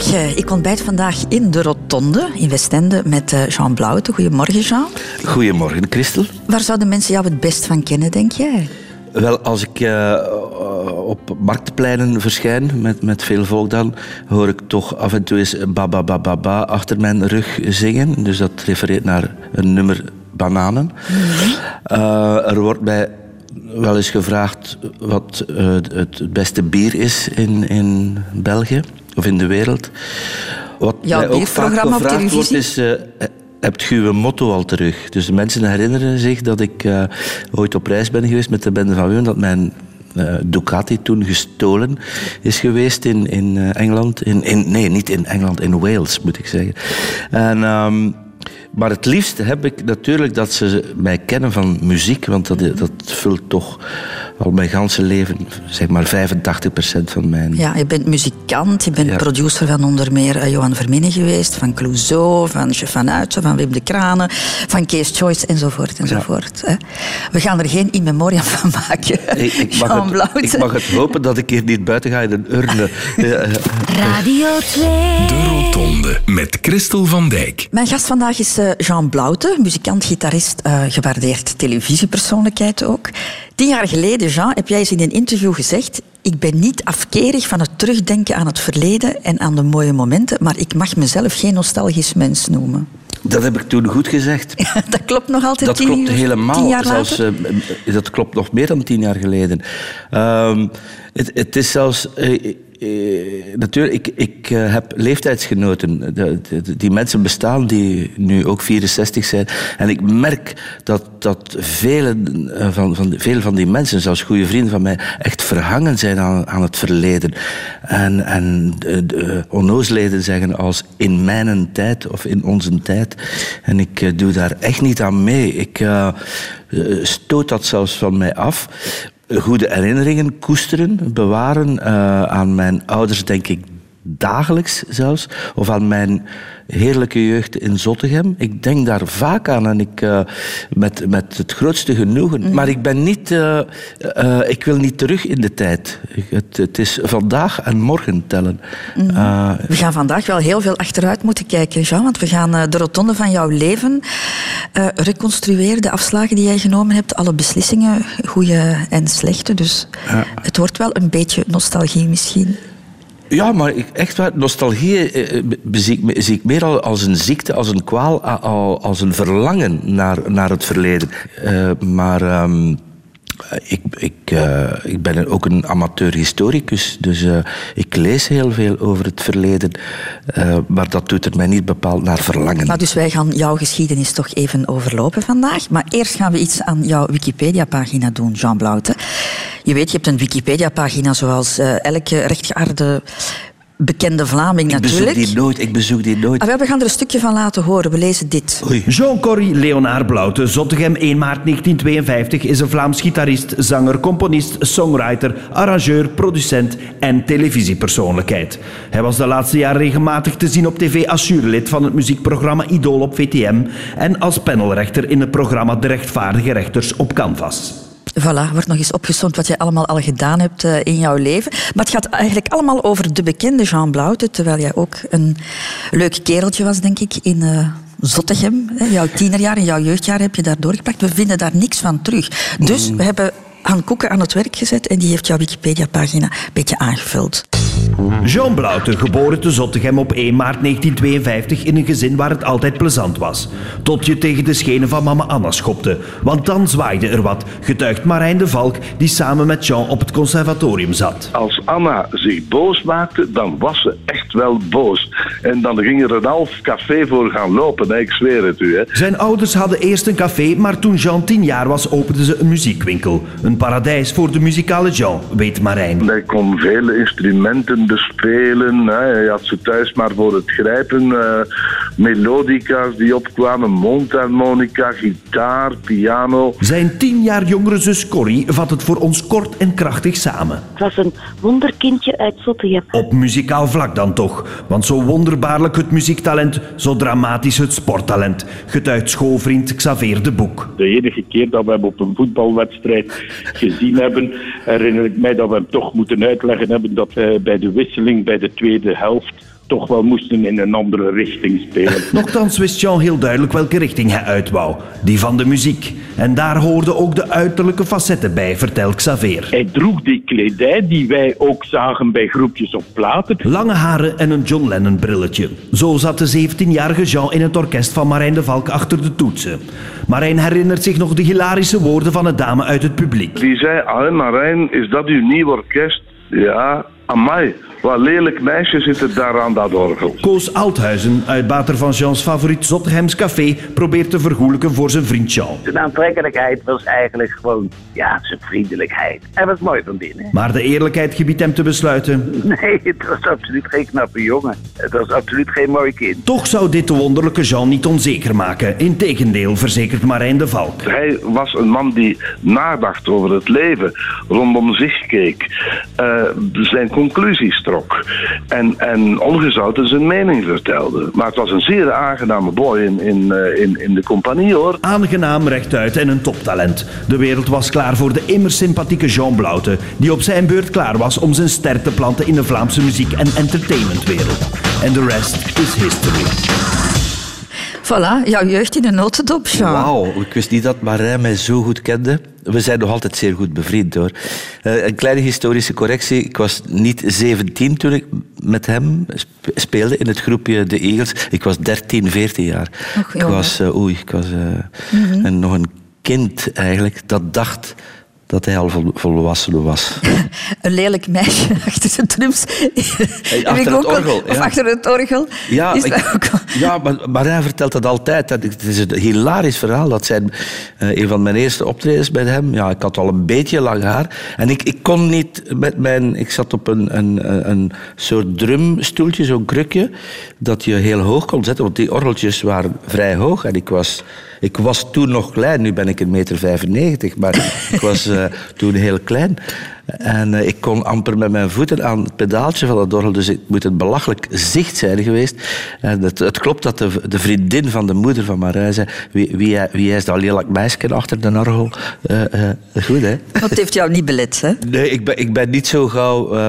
Goedemorgen. Ik ontbijt vandaag in de Rotonde in Westende met eh, Jean Blauwte. Goedemorgen, Jean. Goedemorgen, Christel. Waar zouden mensen jou het best van kennen, denk jij? Wel, als ik uh, op marktpleinen verschijn met, met veel volk dan, hoor ik toch af en toe eens ba ba ba ba achter mijn rug zingen. Dus dat refereert naar een nummer Bananen. uh, er wordt mij wel eens gevraagd wat uh, het beste bier is in, in België of in de wereld. Wat Jouw mij ook vaak gevraagd wordt is... Uh, hebt je uw motto al terug? Dus de mensen herinneren zich dat ik uh, ooit op reis ben geweest met de bende van Weun, dat mijn uh, Ducati toen gestolen is geweest in, in uh, Engeland. In, in, nee, niet in Engeland, in Wales moet ik zeggen. En... Um, maar het liefst heb ik natuurlijk dat ze mij kennen van muziek, want dat, dat vult toch al mijn ganse leven, zeg maar 85% van mijn... Ja, je bent muzikant, je bent producer van onder meer uh, Johan Verminnen geweest, van Clouseau, van Chef van Uitse, van Wim de Kranen, van Kees Choice enzovoort enzovoort. Ja. We gaan er geen in memoriam van maken, ik, ik, mag het, ik mag het hopen dat ik hier niet buiten ga in een urne. Radio 2. De Rotonde met Christel van Dijk. Mijn gast vandaag is Jean Blaute, muzikant, gitarist, uh, gewaardeerd televisiepersoonlijkheid ook. Tien jaar geleden, Jean, heb jij eens in een interview gezegd... Ik ben niet afkerig van het terugdenken aan het verleden en aan de mooie momenten, maar ik mag mezelf geen nostalgisch mens noemen. Dat heb ik toen goed gezegd. dat klopt nog altijd dat tien, klopt helemaal. Tien jaar zelfs, uh, dat klopt nog meer dan tien jaar geleden. Uh, het, het, is zelfs... Uh, eh, natuurlijk, ik, ik uh, heb leeftijdsgenoten. Die mensen bestaan die nu ook 64 zijn. En ik merk dat, dat vele, uh, van, van, van die mensen, zelfs goede vrienden van mij, echt verhangen zijn aan, aan het verleden. En, en zeggen als in mijn tijd of in onze tijd. En ik doe daar echt niet aan mee. Ik stoot dat zelfs van mij af goede herinneringen koesteren, bewaren. Uh, aan mijn ouders denk ik dagelijks zelfs. Of aan mijn heerlijke jeugd in Zottegem. Ik denk daar vaak aan en ik, uh, met, met het grootste genoegen. Mm. Maar ik ben niet... Uh, uh, ik wil niet terug in de tijd. Het, het is vandaag en morgen tellen. Mm. we gaan vandaag wel heel veel achteruit moeten kijken, Jean. Want we gaan de rotonde van jouw leven reconstrueren. De afslagen die jij genomen hebt. Alle beslissingen, goede en slechte. Dus ja. het wordt wel een beetje nostalgie misschien. Ja, maar echt waar, nostalgie eh, eh zie, ik, zie ik meer als een ziekte, als een kwaal, als een verlangen naar, naar het verleden. Uh, maar um, ik, ik, uh, ik ben ook een amateur-historicus, dus uh, ik lees heel veel over het verleden, maar dat doet er mij niet bepaald naar verlangen. Maar dus wij gaan jouw geschiedenis toch even overlopen vandaag. Maar eerst gaan we iets aan jouw Wikipedia-pagina doen, Jean Blaute. Je weet, je hebt een Wikipedia-pagina zoals elke rechtgeaarde bekende Vlaming ik natuurlijk. Ik bezoek die nooit, ik bezoek die nooit. Ah, we gaan er een stukje van laten horen. We lezen dit. Jean-Corrie Leonard Blaute, Zottegem 1 maart 1952, is een Vlaams gitarist, zanger, componist, songwriter, arrangeur, producent en televisiepersoonlijkheid. Hij was de laatste jaren regelmatig te zien op tv als jurylid van het muziekprogramma Idol op VTM en als panelrechter in het programma De Rechtvaardige Rechters op Canvas. Voilà, wordt nog eens opgezond wat je allemaal al gedaan hebt uh, in jouw leven. Maar het gaat eigenlijk allemaal over de bekende Jean Blaute, terwijl jij ook een leuk kereltje was, denk ik, in uh, Zottegem. Jouw tienerjaar en jouw jeugdjaar heb je daar doorgepakt. We vinden daar niks van terug. Dus we hebben Han Koeken aan het werk gezet en die heeft jouw Wikipedia-pagina een beetje aangevuld. Jean Blaute, geboren te Zottegem op 1 maart 1952 in een gezin waar het altijd plezant was. Tot je tegen de schenen van mama Anna schopte. Want dan zwaaide er wat, getuigt Marijn de Valk, die samen met Jean op het conservatorium zat. Als Anna zich boos maakte, dan was ze echt wel boos. En dan ging er een half café voor gaan lopen, hè? ik zweer het u. Hè. Zijn ouders hadden eerst een café, maar toen Jean tien jaar was, openden ze een muziekwinkel. Een paradijs voor de muzikale Jean, weet Marijn. Hij kon vele instrumenten bespelen. Hè. Hij had ze thuis maar voor het grijpen. Uh, melodica's die opkwamen, mondharmonica, gitaar, piano. Zijn tien jaar jongere zus Corrie vat het voor ons kort en krachtig samen. Het was een wonderkindje uit Zottegem. Op muzikaal vlak dan toch. Want zo wonderbaarlijk het muziektalent, zo dramatisch het sporttalent. Getuigt schoolvriend Xavier de Boek. De enige keer dat we hem op een voetbalwedstrijd gezien hebben, herinner ik mij dat we hem toch moeten uitleggen hebben dat hij bij de wisseling bij de tweede helft toch wel moesten in een andere richting spelen. Nochtans wist Jean heel duidelijk welke richting hij uit wou. Die van de muziek. En daar hoorden ook de uiterlijke facetten bij, vertelt Xavier. Hij droeg die kledij die wij ook zagen bij groepjes op platen. Lange haren en een John Lennon brilletje. Zo zat de 17-jarige Jean in het orkest van Marijn de Valk achter de toetsen. Marijn herinnert zich nog de hilarische woorden van een dame uit het publiek. Die zei, ah Marijn, is dat uw nieuw orkest? Ja, a mais Wat lelijk meisje zit er daar aan dat orgel. Koos Althuizen, uitbater van Jeans favoriet Zottehems Café, probeert te vergoelijken voor zijn vriend Jean. Zijn aantrekkelijkheid was eigenlijk gewoon, ja, zijn vriendelijkheid. Hij was mooi van binnen. Maar de eerlijkheid gebiedt hem te besluiten. Nee, het was absoluut geen knappe jongen. Het was absoluut geen mooi kind. Toch zou dit de wonderlijke Jean niet onzeker maken. Integendeel, verzekert Marijn de Valk. Hij was een man die nadacht over het leven, rondom zich keek, eh, zijn conclusies en, en ongezouten zijn mening vertelde. Maar het was een zeer aangename boy in, in, eh, in, in de compagnie hoor. Aangenaam rechtuit en een toptalent. De wereld was klaar voor de immer sympathieke Jean Blaute, die op zijn beurt klaar was om zijn ster te planten in de Vlaamse muziek- en entertainmentwereld. En de rest is history. Voilà, jouw jeugd in een notendop, Jean. Wauw, ik wist niet dat Marijn mij zo goed kende. We zijn nog altijd zeer goed bevriend hoor. Eh, een kleine historische correctie. Ik was niet 17 toen ik met hem sp- speelde in het groepje De Eagles. Ik was 13, 14 jaar. Och, ik was, eh, oei, ik was eh, een, nog een kind eigenlijk dat dacht dat hij al vol- volwassen was. Een lelijk meisje achter de drums. Achter het ook orgel, Of ja. achter het orgel. Ja, Is ik- ook ja maar Marijn vertelt dat altijd. Dat, het is een hilarisch verhaal. Dat zijn eh, een van mijn eerste optredens bij hem. Ja, ik had al een beetje lang haar. En ik, ik kon niet met mijn... Ik zat op een, een, een soort drumstoeltje, zo'n krukje, dat je heel hoog kon zetten. Want die orgeltjes waren vrij hoog. En ik was, ik was toen nog klein. Nu ben ik een meter 95. Maar ik was eh, toen heel klein. En eh, ik kon amper met mijn voeten aan het pedaaltje van het orgel. Dus het moet een belachelijk zicht zijn geweest. En het, het klopt dat de, de vriendin van de moeder van Marijn zei... Wie, wie, wie is dat lelijk meisje achter de orgel? Eh, eh, goed, hè? Dat heeft jou niet belet, hè? Nee, ik ben, ik ben niet zo gauw... eh,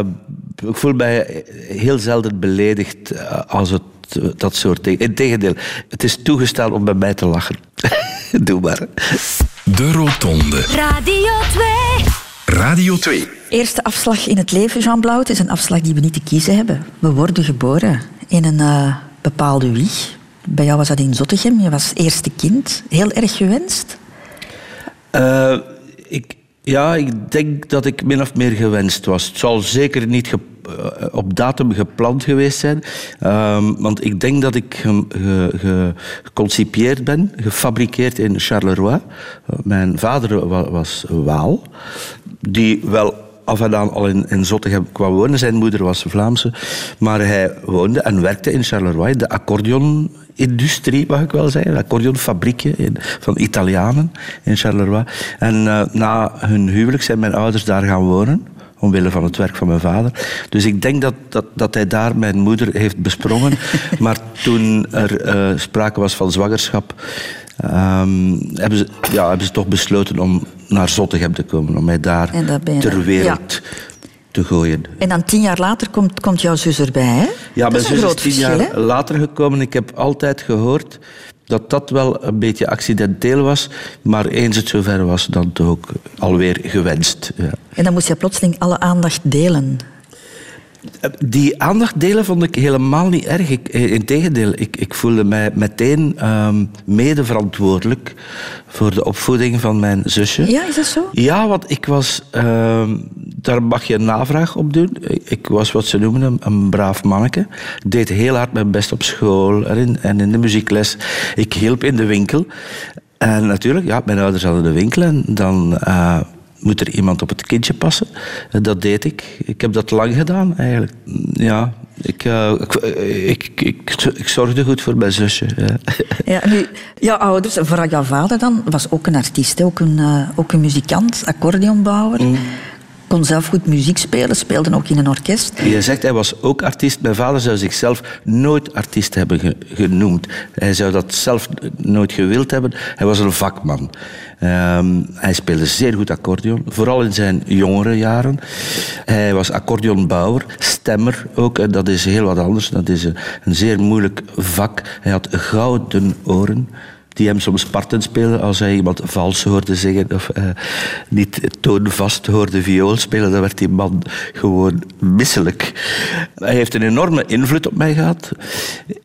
ik voel mij heel zelden beledigd eh, als het eh, dat soort dingen. Integendeel, het is toegestaan om bij mij te lachen. Doe maar. De Rotonde. Radio 2. Radio 2. Eerste afslag in het leven, Jean Blauw. Het is een afslag die we niet te kiezen hebben. We worden geboren in een eh, bepaalde wieg. Bij jou was dat in Zottegem. Je was eerste kind. Heel erg gewenst. Eh, ik, ja, ik denk dat ik min of meer gewenst was. Het zal zeker niet eh, op datum gepland geweest zijn. Ehm, want ik denk dat ik ge- ge- ge- geconcipieerd ben, gefabriceerd in Charleroi. Eh, mijn vader wa- was Waal, die wel af en aan al in, in Zottegem kwam wonen. Zijn moeder was Vlaamse. Maar hij woonde en werkte in Charleroi. De accordeonindustrie, mag ik wel zeggen. Een accordeonfabriekje van Italianen in Charleroi. En eh, na hun huwelijk zijn mijn ouders daar gaan wonen. Omwille van het werk van mijn vader. Dus ik denk dat, dat, dat hij daar mijn moeder heeft besprongen. maar toen er eh, sprake was van zwangerschap, ehm, hebben, ze, ja, hebben ze toch besloten om naar Zottegem te komen. Om mij daar ter wereld te gooien. En dan tien jaar later komt, komt jouw zus erbij, hè? Ja, dat mijn is zus is tien verschil, jaar hè? later gekomen. Ik heb altijd gehoord dat dat wel een beetje accidenteel was. Maar eens het zover was, dan toch ook alweer gewenst. Ja. En dan moest je plotseling alle aandacht delen. Die aandacht delen vond ik helemaal niet erg. Ik, eh, integendeel, ik, ik voelde mij meteen ehm mede verantwoordelijk voor de opvoeding van mijn zusje. Ja, is dat zo? Ja, want ik was... ehm, daar mag je een navraag op doen. Ik, ik was wat ze noemen een, een braaf manneke. Ik deed heel hard mijn best op school en in, en in de muziekles. Ik hielp in de winkel. En natuurlijk, ja, mijn ouders hadden de winkel en dan... eh, moet er iemand op het kindje passen? En Dat deed ik. Ik heb dat lang gedaan, eigenlijk. Ja, ik, eh, ik, ik, ik, ik zorgde goed voor mijn zusje. Ja. Ja, nu, jouw ouders, vooral jouw vader dan, was ook een artiest, ook een, eh, ook een muzikant, accordeonbouwer. Mm. Kon zelf goed muziek spelen, speelde ook in een orkest. Je zegt hij was ook artiest. Mijn vader zou zichzelf nooit artiest hebben ge- genoemd. Hij zou dat zelf nooit gewild hebben. Hij was een vakman. Ehm, hij speelde zeer goed accordeon, vooral in zijn jongere jaren. Hij was accordeonbouwer, stemmer ook. Dat is heel wat anders. Dat is een zeer moeilijk vak. Hij had gouden oren die hem soms parten spelen als hij iemand vals hoorde zingen of eh, niet toonvast hoorde viool spelen, dan werd die man gewoon misselijk. Hij heeft een enorme invloed op mij gehad.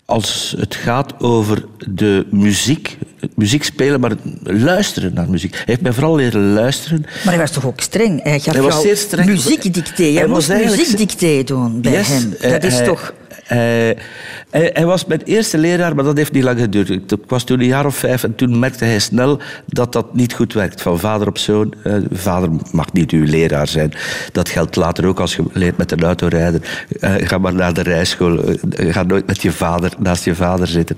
Als het gaat over de muziek, het muziek spelen, maar luisteren naar muziek. Hij heeft mij vooral leren luisteren. Maar hij was toch ook streng? Hij Hij was zeer streng. Jij Hij moest muziekdicté doen bij Yes, hem. Dat is hij- toch... Hij, hij, was mijn eerste leraar, maar dat heeft niet lang geduurd. Ik, was toen een jaar of vijf en toen merkte hij snel dat dat niet goed werkt. Van vader op zoon. Eh, vader mag niet uw leraar zijn. Dat geldt later ook als je leert met een auto rijden. Eh, ga maar naar de rijschool. Eh, ga nooit met je vader naast je vader zitten.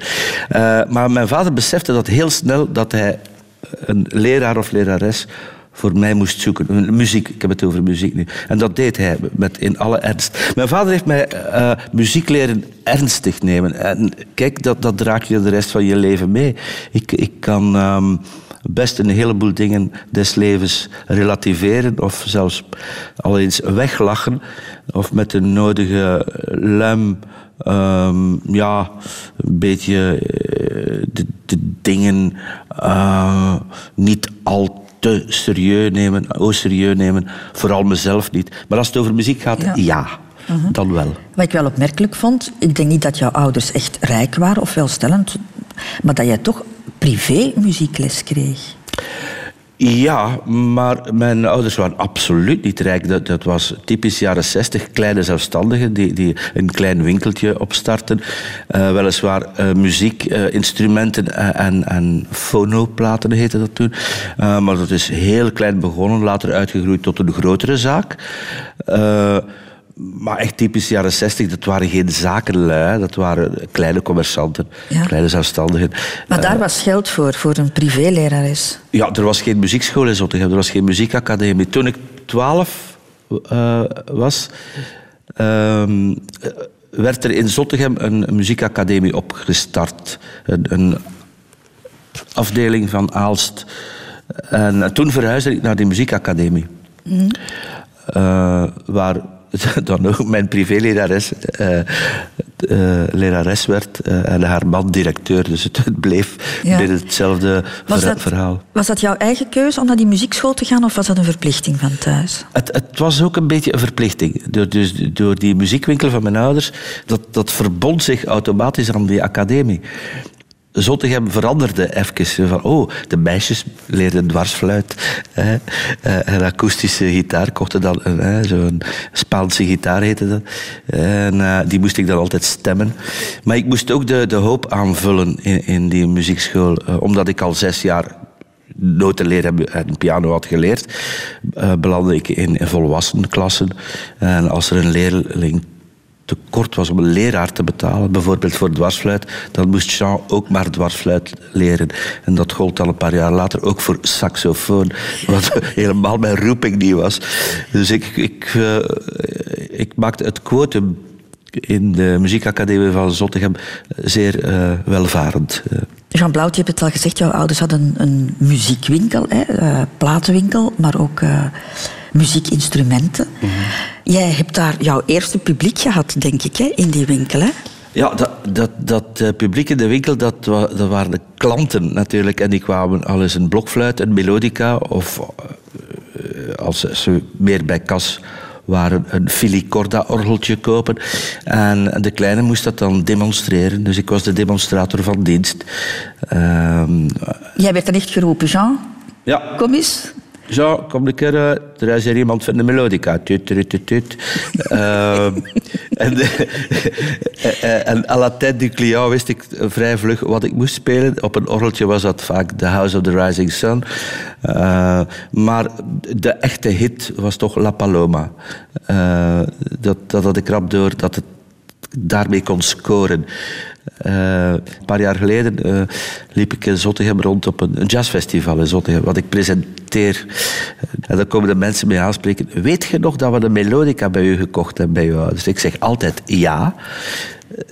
Eh, maar mijn vader besefte dat heel snel dat hij een leraar of lerares voor mij moest zoeken. Muziek, ik heb het over muziek nu. En dat deed hij met in alle ernst. Mijn vader heeft mij eh, muziek leren ernstig nemen. En kijk, dat, dat draag je de rest van je leven mee. Ik, ik kan ehm, best een heleboel dingen des levens relativeren of zelfs al eens weglachen of met de nodige luim ehm, ja, een beetje eh, de, de dingen eh, niet al te serieus nemen, oh serieus nemen, vooral mezelf niet. Maar als het over muziek gaat, Ja. ja, dan wel. Wat ik wel opmerkelijk vond, ik denk niet dat jouw ouders echt rijk waren of welstellend, maar dat jij toch privé muziekles kreeg. Ja, maar mijn ouders waren absoluut niet rijk. Dat, was typisch jaren zestig. Kleine zelfstandigen die, die een klein winkeltje opstarten. Eh, weliswaar eh, muziek, eh, instrumenten en, en, en fonoplaten heette dat toen. Eh, maar dat is heel klein begonnen, later uitgegroeid tot een grotere zaak. Eh, maar echt typisch jaren 60, dat waren geen zakenlui, dat waren kleine commerçanten, Ja. kleine zelfstandigen. Maar daar was geld voor, voor een privélerares. Ja, er was geen muziekschool in Zottegem, er was geen muziekacademie. Toen ik twaalf eh, was, ehm, eh, werd er in Zottegem een muziekacademie opgestart. Een, een afdeling van Aalst. En toen verhuisde ik naar die muziekacademie. Eh, waar dan ook mijn privélerares eh, lerares werd eh, en haar man directeur. Dus het, het bleef Ja. binnen hetzelfde Was verha- dat, verhaal. was dat jouw eigen keuze om naar die muziekschool te gaan of was dat een verplichting van thuis? Het, het was ook een beetje een verplichting. Door, dus, door die muziekwinkel van mijn ouders, dat, dat verbond zich automatisch aan die academie. Zottegem veranderde even. Van, oh, de meisjes leerden dwarsfluit. Hè, eh, en akoestische gitaar. Kochten dan hè, zo'n Spaanse gitaar heette dat. En eh, die moest ik dan altijd stemmen. Maar ik moest ook de, de hoop aanvullen in, in die muziekschool. eh, omdat ik al zes jaar noten leren en piano had geleerd, eh, belandde ik in, in volwassenenklassen. En als er een leerling tekort was om een leraar te betalen, bijvoorbeeld voor dwarsfluit, dan moest Jean ook maar dwarsfluit leren. En dat gold dan een paar jaar later ook voor saxofoon, wat helemaal mijn roeping niet was. Dus ik, ik, eh, ik maakte het quotum in de muziekacademie van Zottegem zeer eh, welvarend. Jean Blauw, je hebt het al gezegd, jouw ouders hadden een, een muziekwinkel, hè, eh, platenwinkel, maar ook muziekinstrumenten. Jij hebt daar jouw eerste publiek gehad, denk ik, hè, in die winkel. Hè? Ja, dat, dat, dat eh, publiek in de winkel, dat, dat waren de klanten natuurlijk. En die kwamen al eens een blokfluit, een melodica of eh, als ze meer bij kas waren, een filicorda-orgeltje kopen. En de kleine moest dat dan demonstreren. Dus ik was de demonstrator van dienst. Ehm, Jij werd dan echt geroepen, Jean, ja, kom eens. Zo, kom een eh, er is hier iemand van de melodica. Tut, tut, tut, tut. Ehm, en, eh, en à la tête du client wist ik vrij vlug wat ik moest spelen. Op een orgeltje was dat vaak The House of the Rising Sun. Eh, maar de echte hit was toch La Paloma. Eh, dat, dat had ik rap door dat het daarmee kon scoren. Eh, een paar jaar geleden eh, liep ik in Zottegem rond op een, jazzfestival in Zottegem, wat ik presenteer. En dan komen de mensen mij aanspreken. Weet je nog dat we een melodica bij u gekocht hebben bij uw ouders? Ik zeg altijd ja.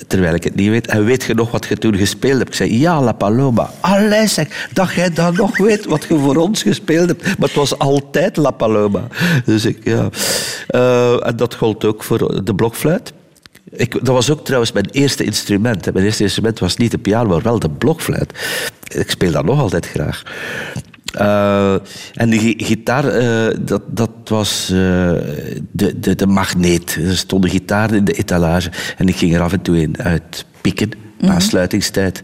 Terwijl ik het niet weet. En weet je nog wat je toen gespeeld hebt? Ik zei, ja, La Paloma. Allee, zeg, dat jij dat nog weet, wat je voor ons gespeeld hebt. Maar het was altijd La Paloma. Dus ik, ja. Eh, en dat gold ook voor de blokfluit. Ik, dat was ook trouwens mijn eerste instrument. Mijn eerste instrument was niet de piano, maar wel de blokfluit. Ik speel dat nog altijd graag. Uh, en die gitaar, uh, dat, dat was uh, de, de, de magneet. Er stonden gitaren in de etalage en ik ging er af en toe in uit pikken mm -hmm. na sluitingstijd.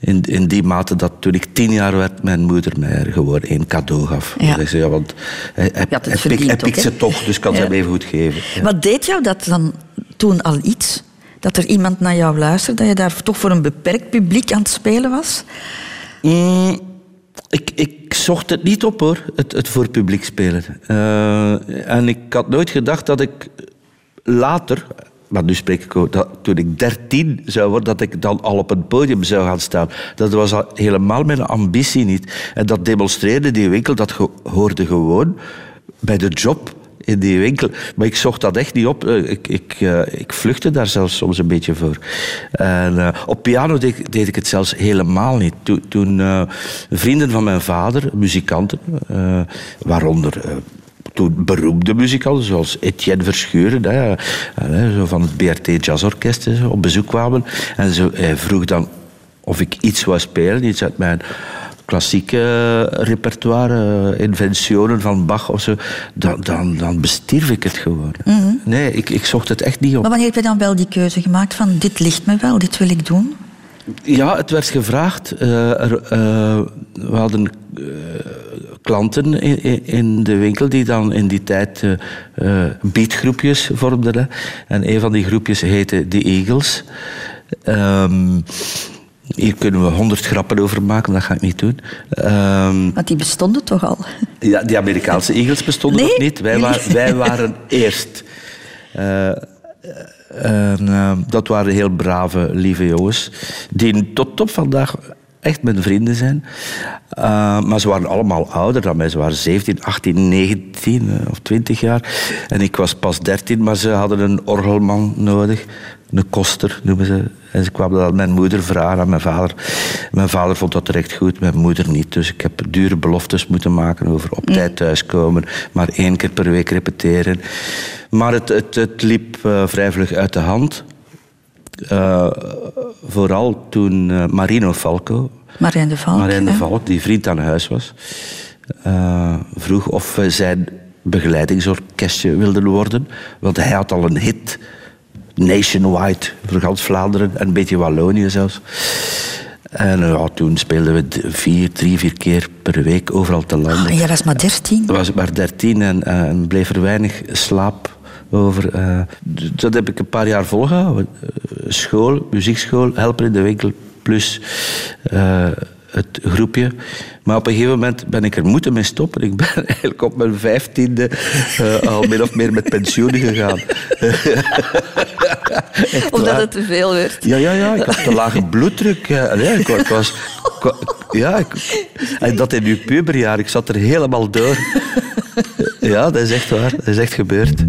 In, in die mate dat toen ik tien jaar werd, mijn moeder mij gewoon een cadeau gaf. Ja. Dus ja, want hij, hij, hij, pik, hij pikt ze toch, dus kan ja. ze hem even goed geven. Ja. Wat deed jou dat dan toen al iets? Dat er iemand naar jou luisterde, dat je daar toch voor een beperkt publiek aan het spelen was? Mm, ik, ik zocht het niet op hoor, het, het voor publiek spelen. Uh, en ik had nooit gedacht dat ik later, maar nu spreek ik ook, dat toen ik dertien zou worden, dat ik dan al op een podium zou gaan staan. Dat was al helemaal mijn ambitie niet. En dat demonstreerde die winkel, dat hoorde gewoon bij de job in die winkel. Maar ik zocht dat echt niet op. Ik, ik, uh, ik vluchtte daar zelfs soms een beetje voor. En uh, op piano deed, ik het zelfs helemaal niet. Toen, toen vrienden van mijn vader, muzikanten, waaronder toen beroemde muzikanten, zoals Etienne Verschuren, hè, zo van het BRT Jazzorkest, op bezoek kwamen. En hij vroeg dan of ik iets wou spelen, iets uit mijn klassieke repertoire, inventionen van Bach of zo, dan, dan, dan bestierf ik het gewoon. Mm -hmm. Nee, ik, ik zocht het echt niet op. Maar wanneer heb je dan wel die keuze gemaakt van dit ligt me wel, dit wil ik doen? Ja, het werd gevraagd. Uh, er, uh, we hadden uh, klanten in, in, de winkel die dan in die tijd beatgroepjes vormden. En een van die groepjes heette The Eagles. Um, hier kunnen we honderd grappen over maken, dat ga ik niet doen. Um, Want die bestonden toch al? Ja, die Amerikaanse Eagles bestonden nee? nog niet. Wij, waren, wij waren eerst. Uh, en, uh, dat waren heel brave, lieve jongens. Die tot op vandaag echt mijn vrienden zijn. Uh, maar ze waren allemaal ouder dan mij. Ze waren 17, 18, 19 of 20 jaar. En ik was pas 13, maar ze hadden een orgelman nodig. Een koster noemen ze. En ze kwamen dat aan mijn moeder vragen, aan mijn vader. Mijn vader vond dat direct goed, mijn moeder niet. Dus ik heb dure beloftes moeten maken over op tijd thuiskomen. Maar één keer per week repeteren. Maar het, het, het liep uh, vrij vlug uit de hand. Uh, vooral toen uh, Marino Falco, Marijn de Valk, Marijn de Valk die vriend aan huis was, vroeg of we zijn begeleidingsorkestje wilden worden. Want hij had al een hit, nationwide, voor ganz Vlaanderen en een beetje Wallonië zelfs. En ja, toen speelden we vier, drie, vier keer per week overal te landen. Oh, en jij was maar dertien? was ik maar dertien en, en bleef er weinig slaap over. Uh, dat heb ik een paar jaar volgehouden. School, muziekschool, helpen in de winkel, plus uh, het groepje. Maar op een gegeven moment ben ik er moeten mee stoppen. Ik ben eigenlijk op mijn vijftiende uh, al min of meer met pensioen gegaan. Omdat het te veel werd. Ja, ja, ja. Ik had te lage bloeddruk. Nee, ik, ik was... Ja, ik, en dat in uw puberjaar. Ik zat er helemaal door. Ja, dat is echt waar. Dat is echt gebeurd.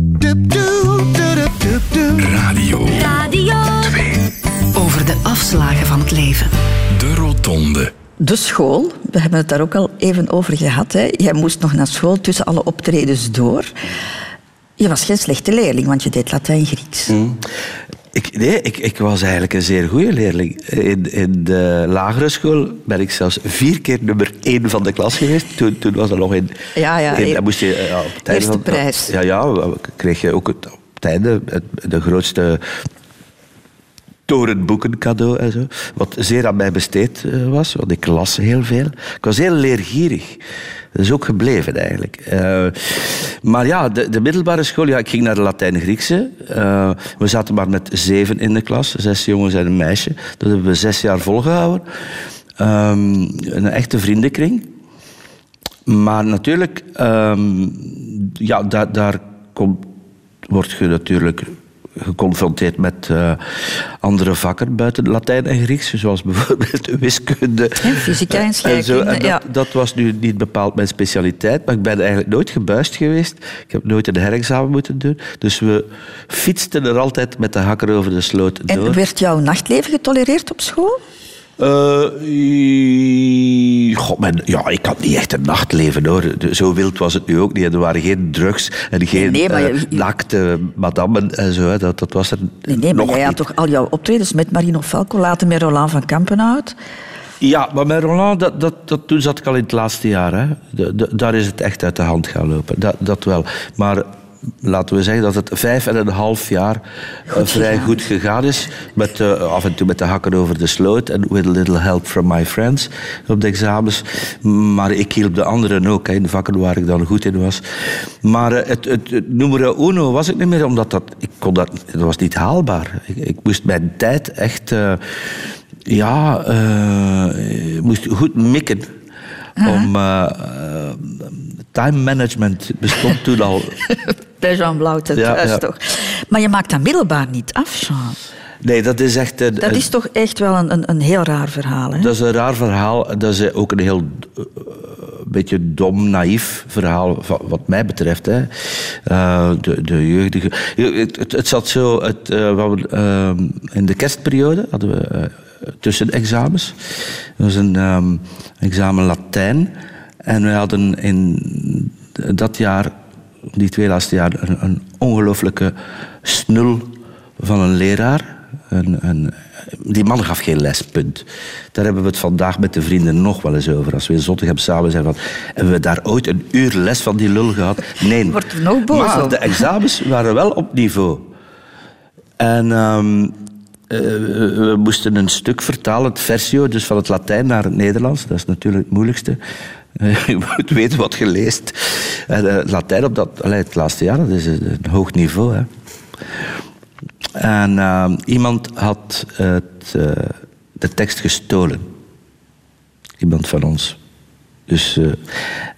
Radio. Radio 2. Over de afslagen van het leven. De Rotonde. De school, we hebben het daar ook al even over gehad. Hè. Jij moest nog naar school tussen alle optredens door. Je was geen slechte leerling, want je deed Latijn-Grieks. Mm. Ik, nee, ik, ik, was eigenlijk een zeer goede leerling. In, in de lagere school ben ik zelfs vier keer nummer één van de klas geweest. Toen, toen was dat nog in... Ja, ja. In, dan moest je, ja, op het Eerste van, prijs. Ja, ja, kreeg je ook het, op het einde de grootste torenboeken cadeau en zo. Wat zeer aan mij besteed was, want ik las heel veel. Ik was heel leergierig. Dat is ook gebleven eigenlijk. Uh, maar ja, de, de, middelbare school, ja, ik ging naar de Latijn-Griekse. Uh, we zaten maar met zeven in de klas, zes jongens en een meisje. Dat hebben we zes jaar volgehouden. Um, een echte vriendenkring. Maar natuurlijk, um, ja, daar, daar komt, word je natuurlijk geconfronteerd met eh, andere vakken buiten Latijn en Grieks, zoals bijvoorbeeld wiskunde. En fysica en zo. scheikunde, ja. dat was nu niet bepaald mijn specialiteit, maar ik ben eigenlijk nooit gebuist geweest. Ik heb nooit een herexamen moeten doen. Dus we fietsten er altijd met de hakker over de sloot door. En werd jouw nachtleven getolereerd op school? Eh, god, mijn, ja, ik had niet echt een nachtleven hoor. Zo wild was het nu ook niet. Er waren geen drugs en geen nee, maar eh, madammen en zo. Dat, dat was er Nee, nee maar jij had toch al jouw optredens met Marino Falco, later met Roland van Kampenhout. Ja, maar met Roland, dat, dat, dat, toen zat ik al in het laatste jaar. Hè. De, de- daar is het echt uit de hand gaan lopen. Dat, dat wel. Maar laten we zeggen dat het vijf en een half jaar eh, vrij gegaan goed gegaan is. Met, eh, af en toe met de hakken over de sloot. En with a little help from my friends op de examens. Maar ik hielp de anderen ook hè, in de vakken waar ik dan goed in was. Maar eh, het, het, het numero uno was ik niet meer, omdat dat, ik kon dat, dat was niet haalbaar. Ik, ik moest mijn tijd echt... eh, ja, ik moest goed mikken. Om time management bestond toen al. Bij Jean Blauwte Ja, thuis ja. toch. Maar je maakt dat middelbaar niet af, Jean. Nee, dat is echt een, Dat is toch echt wel een, een, een heel raar verhaal, hè? dat is een raar verhaal. Dat is ook een heel eh, beetje dom, naïef verhaal, wat mij betreft. Hè. Eh, de, de jeugdige... Het, het, het zat zo... Het, eh, wat we, eh, in de kerstperiode hadden we tussen examens. Dat was een ehm, examen Latijn. En we hadden in dat jaar, die twee laatste jaar, een, een ongelooflijke snul van een leraar. Een, een, die man gaf geen les, punt. Daar hebben we het vandaag met de vrienden nog wel eens over. Als we in Zottegem samen zijn van... Hebben we daar ooit een uur les van die lul gehad? Nee. Wordt er nog boos maar op. de examens waren wel op niveau. En ehm, eh, we moesten een stuk vertalen, het versio, dus van het Latijn naar het Nederlands. Dat is natuurlijk het moeilijkste. Eh, je moet weten wat je leest. En, eh, Latijn op dat, het laatste jaar, dat is een, hoog niveau. Hè. En ehm, iemand had eh, de tekst gestolen. Iemand van ons. Dus, eh,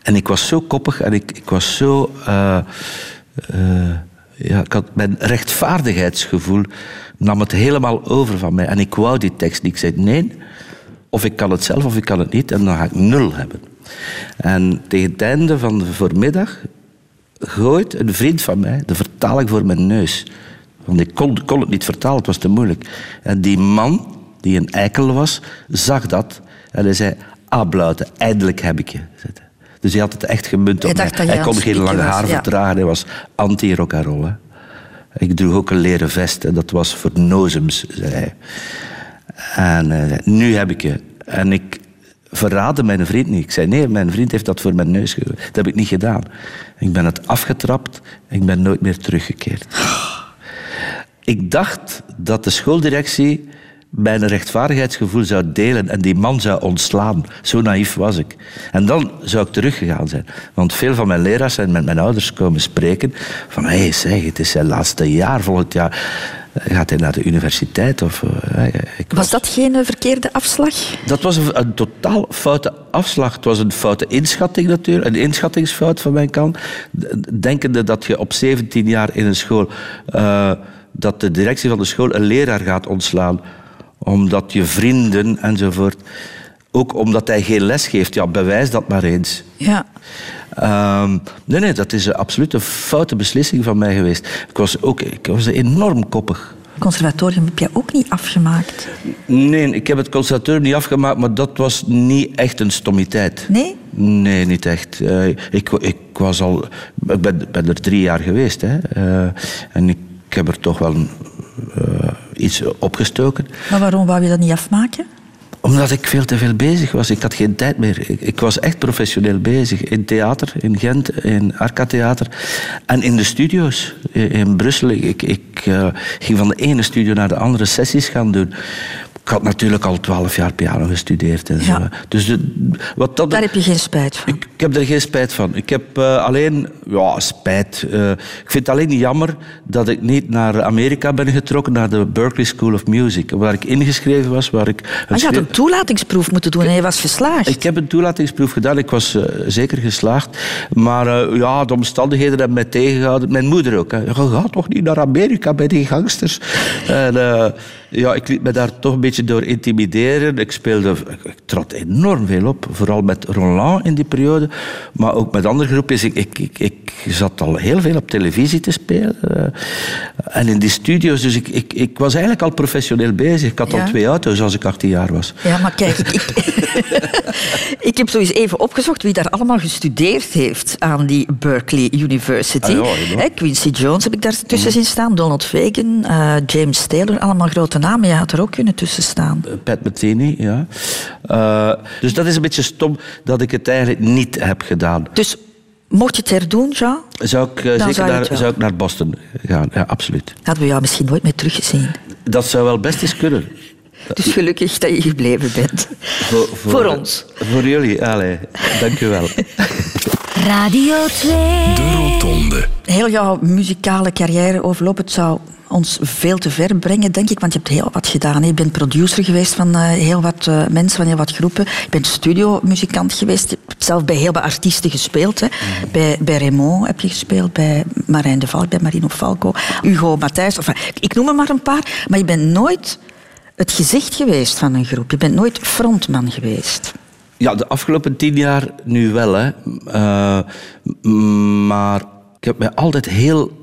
en ik was zo koppig en ik, ik was zo... eh, eh, ja, ik had mijn rechtvaardigheidsgevoel nam het helemaal over van mij. En ik wou die tekst niet. Ik zei nee, of ik kan het zelf of ik kan het niet. En dan ga ik nul hebben. En tegen het einde van de voormiddag gooit een vriend van mij de vertaling voor mijn neus. Want ik kon, kon het niet vertalen, het was te moeilijk. En die man, die een eikel was, zag dat. En hij zei, ah Blauwte, eindelijk heb ik je. Dus hij had het echt gemunt Hij op mij. Hij kon geen lange was, haar ja. verdragen. Hij was anti-rock and roll. hè. Ik droeg ook een leren vest. En dat was voor nozems, zei hij. En hij zei, nu heb ik je. En ik verraadde mijn vriend niet. Ik zei, nee, mijn vriend heeft dat voor mijn neus gegooid. Dat heb ik niet gedaan. Ik ben het afgetrapt en ik ben nooit meer teruggekeerd. Ik dacht dat de schooldirectie mijn rechtvaardigheidsgevoel zou delen en die man zou ontslaan. Zo naïef was ik. En dan zou ik teruggegaan zijn. Want veel van mijn leraars zijn met mijn ouders komen spreken van hé, hey, zeg, het is zijn laatste jaar, volgend jaar gaat hij naar de universiteit. Of, eh, ik Was dat geen eh, verkeerde afslag? dat was een, een totaal foute afslag. Het was een foute inschatting natuurlijk, een inschattingsfout van mijn kant. Denkende dat je op 17 jaar in een school, eh, dat de directie van de school een leraar gaat ontslaan, omdat je vrienden enzovoort, ook omdat hij geen les geeft, ja, bewijs dat maar eens. Ja. Ehm, nee, nee, dat is een absoluut een foute beslissing van mij geweest. Ik was, ook, ik was enorm koppig. Conservatorium heb jij ook niet afgemaakt. Nee, ik heb het conservatorium niet afgemaakt, maar dat was niet echt een stommiteit. Nee? Nee, niet echt. Eh, ik, ik, was al, ik ben, ben er drie jaar geweest. Hè. Eh, en ik heb er toch wel eh, iets opgestoken. Maar waarom wou je dat niet afmaken? Omdat ik veel te veel bezig was. Ik had geen tijd meer. Ik, was echt professioneel bezig. In theater, in Gent, in Arca Theater. En in de studio's in, in Brussel. Ik, ik eh, ging van de ene studio naar de andere sessies gaan doen. Ik had natuurlijk al twaalf jaar piano gestudeerd. En zo. Ja. Dus de, wat dat, Daar heb je geen spijt van. ik, ik heb er geen spijt van. Ik heb eh, alleen, ja, spijt. Eh, ik vind het alleen jammer dat ik niet naar Amerika ben getrokken, naar de Berklee School of Music, waar ik ingeschreven was. Waar ik Maar je had een toelatingsproef moeten doen en je was geslaagd. ik heb een toelatingsproef gedaan. Ik was eh, zeker geslaagd. Maar ja, de omstandigheden hebben mij tegengehouden. Mijn moeder ook. Hè. Je gaat toch niet naar Amerika bij die gangsters? En, ja, ik liet me daar toch een beetje door intimideren. Ik speelde... Ik, ik trad enorm veel op. Vooral met Roland in die periode. Maar ook met andere groepjes. Ik, ik, ik, ik zat al heel veel op televisie te spelen. eh, en in die studio's. Dus ik, ik, ik was eigenlijk al professioneel bezig. Ik had Ja. al twee auto's als ik 18 jaar was. Ja, maar kijk, ik, ik, heb zo eens even opgezocht wie daar allemaal gestudeerd heeft aan die Berkeley University. Ah ja, Quincy Jones heb ik daar tussen zien staan, Donald Fagan, eh, James Taylor, allemaal grote namen. Je had er ook kunnen tussen staan. Pat Metheny, ja. Eh, dus dat is een beetje stom dat ik het eigenlijk niet heb gedaan. Dus mocht je het herdoen, Jean, Zou ik, eh, zeker zou je naar, zou ik naar Boston gaan, ja, absoluut. hadden we jou misschien nooit meer teruggezien. Dat zou wel best eens kunnen. Dus gelukkig dat je gebleven bent. Voor, Voor ons. Voor jullie, allee. Dank u wel. Radio 2. De Rotonde. Heel jouw muzikale carrière overloop, het zou ons veel te ver brengen, denk ik. Want je hebt heel wat gedaan. hè. Je bent producer geweest van eh, heel wat eh, mensen, van heel wat groepen. Je bent studiomuzikant geweest. Je hebt zelf bij heel wat artiesten gespeeld. Hè. Bij, bij Raymond heb je gespeeld, bij Marijn de Valk, bij Marino Falco, Hugo Matthijs. Enfin, ik noem er maar een paar. Maar je bent nooit het gezicht geweest van een groep. Je bent nooit frontman geweest. Ja, de afgelopen tien jaar nu wel. Hè. Eh, maar ik heb me altijd heel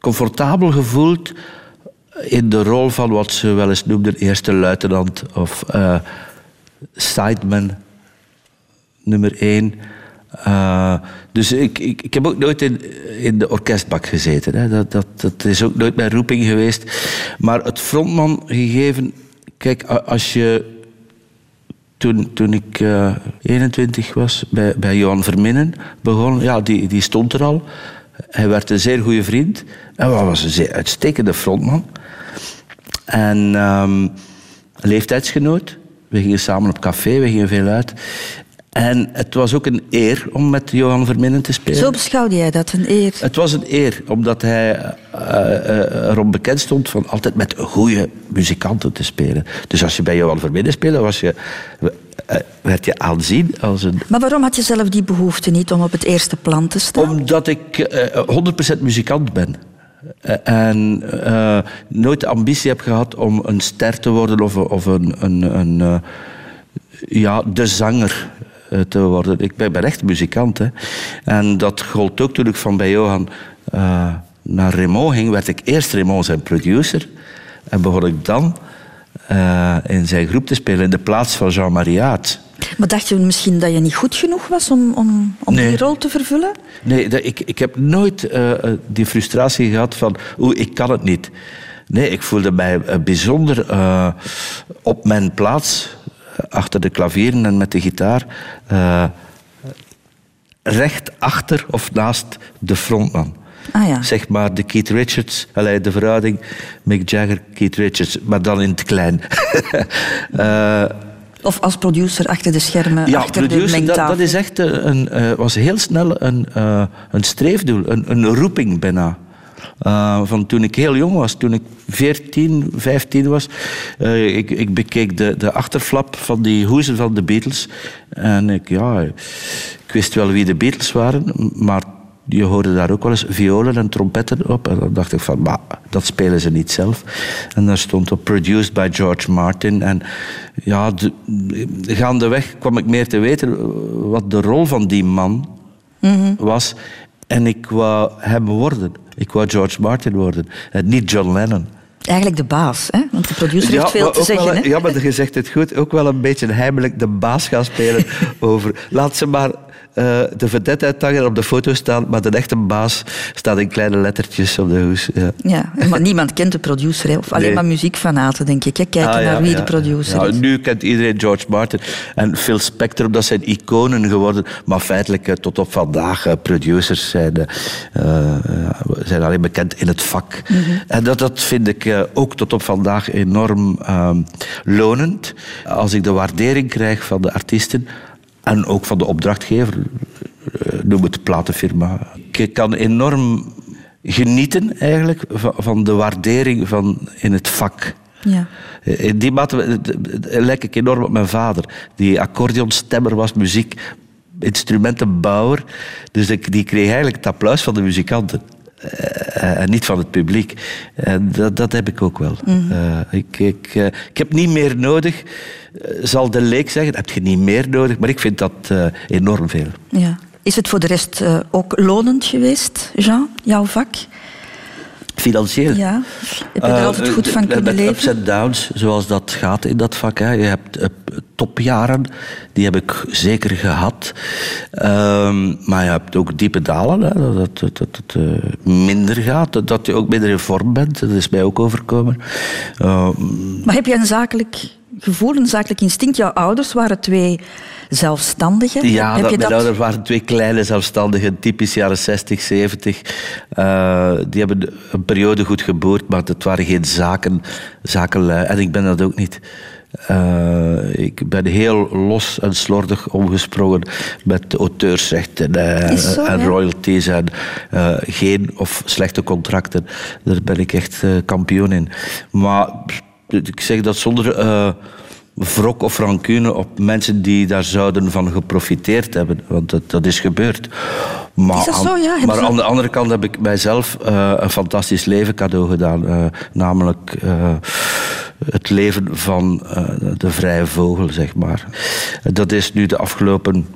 comfortabel gevoeld in de rol van wat ze wel eens noemden eerste luitenant of eh, sideman nummer één. Eh, dus ik, ik, ik heb ook nooit in, in de orkestbak gezeten. Hè. Dat, dat, dat is ook nooit mijn roeping geweest. Maar het frontman gegeven... Kijk, als je toen, toen ik eh, 21 was, bij, bij Johan Verminnen begon, ja, die, die stond er al. Hij werd een zeer goede vriend. En was een zeer uitstekende frontman. En ehm, leeftijdsgenoot. We gingen samen op café, we gingen veel uit. En het was ook een eer om met Johan Verminnen te spelen. Zo beschouwde jij dat, een eer. Het was een eer, omdat hij eh, eh, erom bekend stond van altijd met goede muzikanten te spelen. Dus als je bij Johan Verminnen speelde, was je, eh, werd je aanzien als een... Maar waarom had je zelf die behoefte niet om op het eerste plan te staan? Omdat ik eh, 100% muzikant ben. Eh, en eh, nooit de ambitie heb gehad om een ster te worden of, of een, een, een, eh, ja, de zanger eh, te worden. Ik ben, ben echt muzikant. Hè. En dat gold ook toen ik van bij Johan eh, naar Raymond ging. Werd ik eerst Raymond zijn producer. En begon ik dan eh, in zijn groep te spelen in de plaats van Jean Mariaat. Maar dacht je misschien dat je niet goed genoeg was om, om, om Nee. die rol te vervullen? Nee, dat- ik, ik heb nooit eh, eh, die frustratie gehad van oeh, ik kan het niet. Nee, ik voelde mij eh, bijzonder eh, op mijn plaats, eh, achter de klavieren en met de gitaar, eh, recht achter of naast de frontman. Ah ja. Zeg maar de Keith Richards, de verhouding Mick Jagger, Keith Richards, maar dan in het klein. Eh, Of als producer achter de schermen, ja, achter de producer, dat, mengtafel? dat is echt een, een, eh, was heel snel een, eh, een streefdoel, een, een roeping bijna. Eh, van toen ik heel jong was, toen ik 14, 15 was, eh, ik, ik bekeek de, de achterflap van die hoezen van de Beatles. En ik, ja, ik wist wel wie de Beatles waren, maar je hoorde daar ook wel eens violen en trompetten op. En dan dacht ik van, maar dat spelen ze niet zelf. En daar stond op produced by George Martin. En ja, de, gaandeweg kwam ik meer te weten wat de rol van die man was. En ik wou hem worden. Ik wou George Martin worden. En niet John Lennon. Eigenlijk de baas, hè? want de producer heeft veel te zeggen. hè? ja, maar je zegt het goed. Ook wel een beetje heimelijk de baas gaan spelen over... Laat ze maar uh, de vedette uithangen op de foto staan, maar de echte baas staat in kleine lettertjes op de hoes. Ja, ja maar niemand kent de producer, hè? of alleen nee. maar muziekfanaten, denk ik. Hè? Kijken ah, naar wie de producer is. Nu kent iedereen George Martin en Phil Spector, dat zijn iconen geworden, maar feitelijk tot op vandaag uh, producers zijn, zijn alleen bekend in het vak. Mm -hmm. En dat, dat vind ik ook tot op vandaag enorm ehm, lonend. Als ik de waardering krijg van de artiesten en ook van de opdrachtgever, eh, noem het platenfirma. Ik kan enorm genieten eigenlijk van de waardering van in het vak. Ja. In die mate lijk ik enorm op mijn vader. Die accordeonstemmer was, muziek, instrumentenbouwer. Dus ik, die kreeg eigenlijk het applaus van de muzikanten. En niet van het publiek. En dat, dat heb ik ook wel. Mm uh, ik, ik, ik heb niet meer nodig, zal de leek zeggen. Heb je niet meer nodig, maar ik vind dat enorm veel. Ja. Is het voor de rest ook lonend geweest, Jean, jouw vak? Financieel? Ja. Heb je er altijd goed van kunnen leven? ups en downs, zoals dat gaat in dat vak. Hè. Je hebt topjaren, die heb ik zeker gehad. Um, maar je hebt ook diepe dalen, hè, dat, het uh, minder gaat, dat je ook minder in vorm bent. Dat is mij ook overkomen. Uh, maar heb je een zakelijk gevoel, een zakelijk instinct? Jouw ouders waren twee zelfstandigen. Ja, heb dat, je mijn dat... ouders waren twee kleine zelfstandigen, typisch jaren 60, 70. Uh, die hebben een periode goed geboerd, maar het waren geen zaken, zakenlui. En ik ben dat ook niet. Uh, ik ben heel los en slordig omgesprongen met auteursrechten uh, zo, en royalties en uh, geen of slechte contracten. Daar ben ik echt kampioen in. Maar ik zeg dat zonder wrok of rancune op mensen die daar zouden van geprofiteerd hebben. Want dat, dat is gebeurd. Maar, is dat zo, ja? maar aan de andere kant heb ik mijzelf uh, een fantastisch leven cadeau gedaan. Uh, namelijk uh, het leven van de vrije vogel, zeg maar. Dat is nu de afgelopen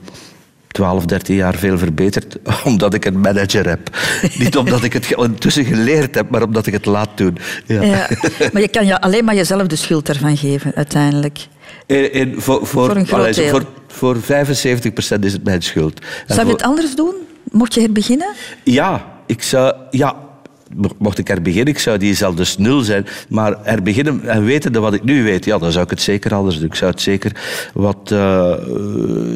12, 13 jaar veel verbeterd, omdat ik een manager heb. Niet omdat ik het intussen geleerd heb, maar omdat ik het laat doen. Ja. ja maar je kan je alleen maar jezelf de schuld ervan geven, uiteindelijk. In, in, voor, voor, voor, een groot deel. voor, voor 75% is het mijn schuld. Zou je het anders doen? Mocht je beginnen? Ja, ik zou... Ja, mocht ik er beginnen, ik zou die zelf dus nul zijn. Maar er beginnen en weten wat ik nu weet, ja, dan zou ik het zeker anders doen. Ik zou het zeker wat uh,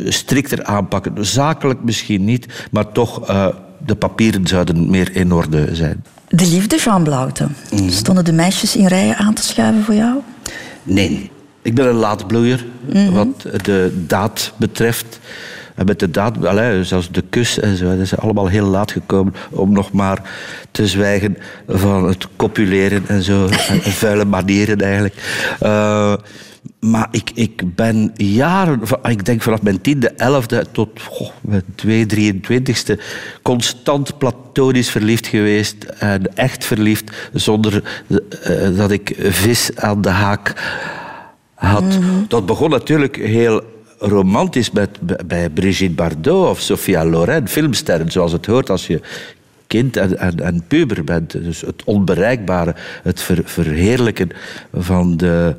strikter aanpakken. Zakelijk misschien niet, maar toch, uh, de papieren zouden meer in orde zijn. De liefde, Jean Blauten. Mm. Stonden de meisjes in rijen aan te schuiven voor jou? Nee. Ik ben een laatbloeier, mm -hmm. wat de daad betreft. En met de daad, allez, zelfs de kus en zo, dat is allemaal heel laat gekomen om nog maar te zwijgen van het copuleren en zo. en vuile manieren eigenlijk. Uh, maar ik, ik ben jaren, ik denk vanaf mijn tiende, elfde tot mijn twee, drieëntwintigste, constant platonisch verliefd geweest. En echt verliefd, zonder uh, dat ik vis aan de haak had. Mm -hmm. Dat begon natuurlijk heel romantisch met, bij Brigitte Bardot of Sophia Loren, filmsterren, zoals het hoort als je kind en, en, en puber bent. Dus het onbereikbare, het ver, verheerlijken van de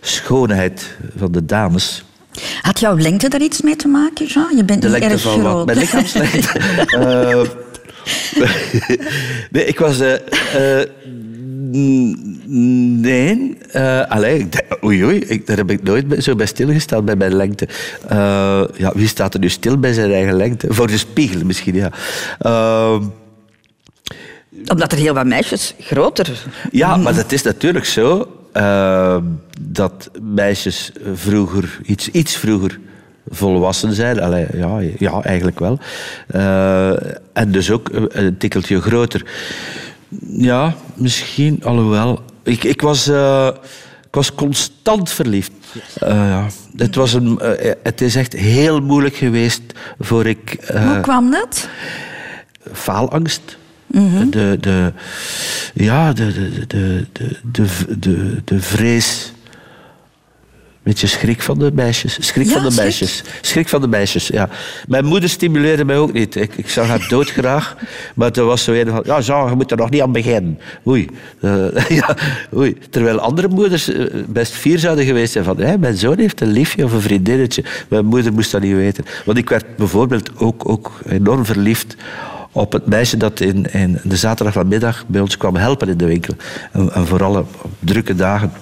schoonheid van de dames. Had jouw lengte daar iets mee te maken, Jean? Je bent de niet erg van groot. Wat? Mijn lichaamslengte? uh, nee, ik was... Uh, uh, Nee. Uh, allee, oei, oei, ik, daar heb ik nooit zo bij stilgestaan bij mijn lengte. Uh, ja, wie staat er nu stil bij zijn eigen lengte? Voor de spiegel misschien, ja. Uh, Omdat er heel wat meisjes groter... Ja, maar het is natuurlijk zo dat meisjes vroeger, iets, iets vroeger volwassen zijn. Allee, ja, ja, eigenlijk wel. en dus ook een tikkeltje groter. Ja, misschien, alhoewel. Ik, ik, was, uh, ik was constant verliefd. Uh, ja. het, was een, uh, het is echt heel moeilijk geweest voor ik... Hoe kwam dat? Faalangst. Mm -hmm. de, de, ja, de, de, de, de, de, de, de vrees Beetje schrik van de meisjes. Schrik Ja, van de meisjes. Schrik van de meisjes, ja. Mijn moeder stimuleerde mij ook niet. Ik, ik zag haar doodgraag. Maar toen was zo een van... Ja, zo, je moet er nog niet aan beginnen. Oei. Eh, ja, oei. Terwijl andere moeders eh, best fier zouden geweest zijn van... Hé, mijn zoon heeft een liefje of een vriendinnetje. Mijn moeder moest dat niet weten. Want ik werd bijvoorbeeld ook, ook enorm verliefd op het meisje dat in, in de zaterdagmiddag bij ons kwam helpen in de winkel. En, en vooral op drukke dagen.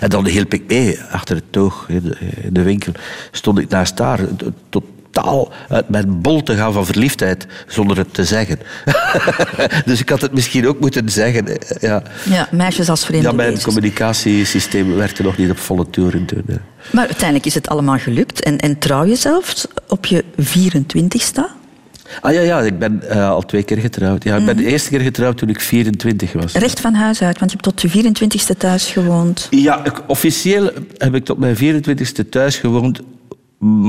En dan hielp ik mee achter het toog in de, in de winkel. Stond ik naast haar, totaal uit mijn bol te gaan van verliefdheid, zonder het te zeggen. dus ik had het misschien ook moeten zeggen. Ja, Ja, meisjes als vreemde ja mijn wezens. communicatiesysteem werkte nog niet op volle toeren toen. Maar uiteindelijk is het allemaal gelukt. En, en trouw je zelfs op je 24ste? Ah ja, ja ik ben eh, al twee keer getrouwd. Ja, ik ben de eerste keer getrouwd toen ik 24 was. Recht van huis uit, want je hebt tot je 24ste thuis gewoond. Ja, ik- officieel heb ik tot mijn 24e thuis gewoond.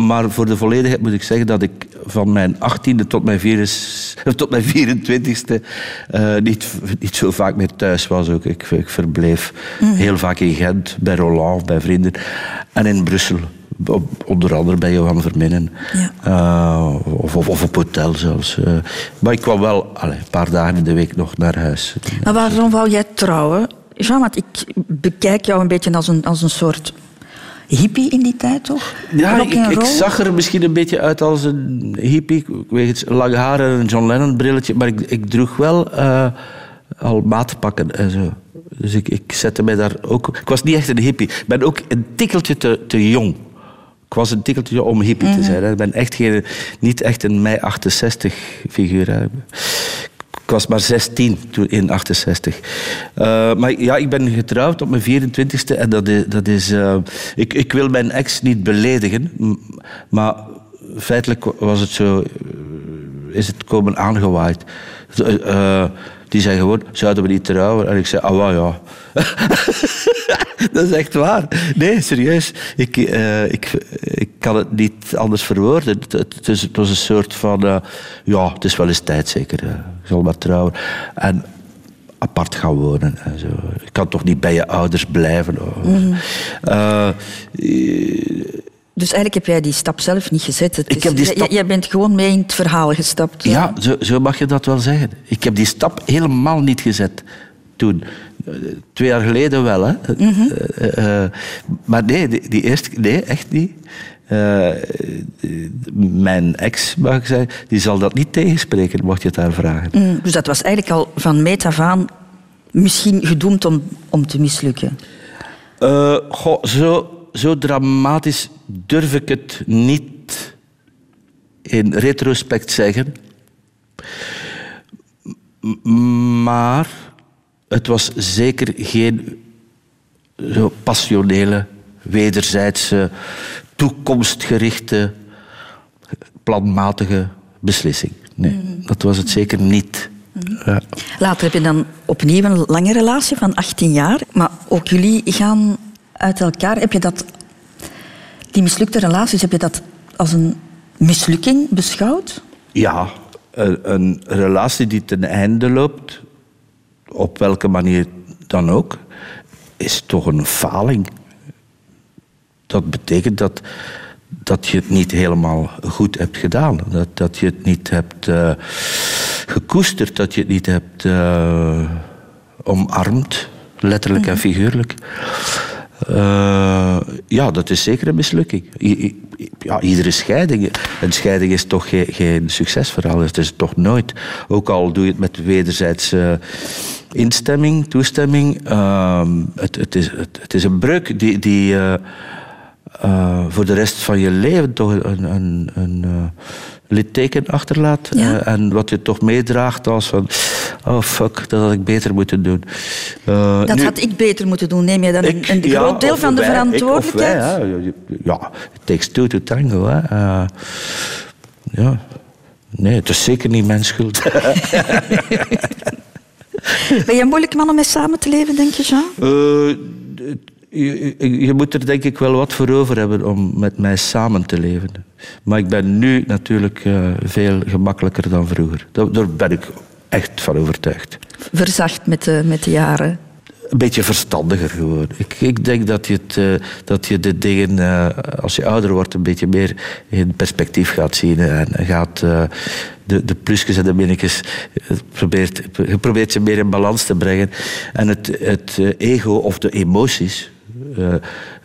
Maar voor de volledigheid moet ik zeggen dat ik van mijn 18e tot mijn, virus, tot mijn 24e eh, niet, niet zo vaak meer thuis was. Ook. Ik, ik verbleef heel vaak in Gent, bij Roland, bij vrienden. En in Brussel, op- onder andere bij Johan Verminnen. Ja. Eh, of, of, of op hotel zelfs. eh. maar ik kwam wel allee, een paar dagen in de week nog naar huis. Maar waarom wou jij trouwen? Jean, want ik bekijk jou een beetje als een, als een soort hippie in die tijd, toch? Ja, ik, ik zag er misschien een beetje uit als een hippie. Wegens lang haar en een John Lennon brilletje. Maar ik, ik droeg wel eh, al maatpakken en zo. Dus ik, ik zette mij daar ook... Ik was niet echt een hippie. Ik ben ook een tikkeltje te, te jong. Ik was een tikkeltje om hippie te zijn. hè. Ik ben echt geen, niet echt een mei 68 figuur. hè. Ik was maar 16 toen in 68. Eh, maar ja, ik ben getrouwd op mijn 24ste en dat is. Dat is eh, ik, ik wil mijn ex niet beledigen, maar feitelijk was het zo. eh, Is het komen aangewaaid. Eh, die zei gewoon: zouden we niet trouwen? En ik zei: ah, wel ja. dat is echt waar. Nee, serieus. Ik, eh, ik, ik kan het niet anders verwoorden. Het, het, is- het was een soort van... eh, ja, het is wel eens tijd zeker. eh. ik zal maar trouwen. En apart gaan wonen en zo. Ik kan toch niet bij je ouders blijven. Eh, Dus eigenlijk heb jij die stap zelf niet gezet. Het Ik is- heb die jij- stap- Jij bent gewoon mee in het verhaal gestapt. Ja, zo, zo mag je dat wel zeggen. Ik heb die stap helemaal niet gezet toen. Eh, Twee jaar geleden wel, hè. Eh, eh, maar nee, die, die eerste... Nee, echt niet. Mijn ex, mag ik zeggen, die zal dat niet tegenspreken, mocht je het haar vragen. Mm, Dus dat was eigenlijk al van meet af aan misschien gedoemd om, om te mislukken. Goh, zo, zo dramatisch durf ik het niet in retrospect zeggen. Maar het was zeker geen zo passionele, wederzijdse, toekomstgerichte, planmatige beslissing. Nee, dat was het zeker niet. Ja. Later heb je dan opnieuw een lange relatie van 18 jaar. Maar ook jullie gaan uit elkaar. Heb je dat, die mislukte relaties, heb je dat als een mislukking beschouwd? Ja, een, een relatie die ten einde loopt, op welke manier dan ook, is toch een faling. Dat betekent dat, dat je het niet helemaal goed hebt gedaan. Dat, dat je het niet hebt eh, gekoesterd, dat je het niet hebt eh, omarmd, letterlijk en figuurlijk. Eh, ja, dat is zeker een mislukking. Ja, iedere scheiding. Een scheiding is toch geen, geen succesverhaal. Het is toch nooit. Ook al doe je het met wederzijdse instemming, toestemming. ehm, het, het, is, het, is een breuk die, die eh, eh, voor de rest van je leven toch een, een, een litteken achterlaat. Ja. Eh, en wat je toch meedraagt als van... Oh fuck, dat had ik beter moeten doen. Eh, Dat nu- had ik beter moeten doen. Neem je dan een, een ja, groot deel van de wij, ik verantwoordelijkheid? wij, ja, it takes two to tango. Hè. Eh, ja. Nee, het is zeker niet mijn schuld. Ben je een moeilijk man om mee samen te leven, denk je, Jean? Eh, je, je- moet er denk ik wel wat voor over hebben om met mij samen te leven. Maar ik ben nu natuurlijk eh, veel gemakkelijker dan vroeger. Daar, daar ben ik echt van overtuigd. Verzacht met de, met de jaren. een beetje verstandiger geworden. Ik, ik denk dat je, het, uh, dat je de dingen, uh, als je ouder wordt, een beetje meer in perspectief gaat zien. En gaat de, de plusjes en de minnetjes, probeert, je probeert ze meer in balans te brengen. En het, het ego of de emoties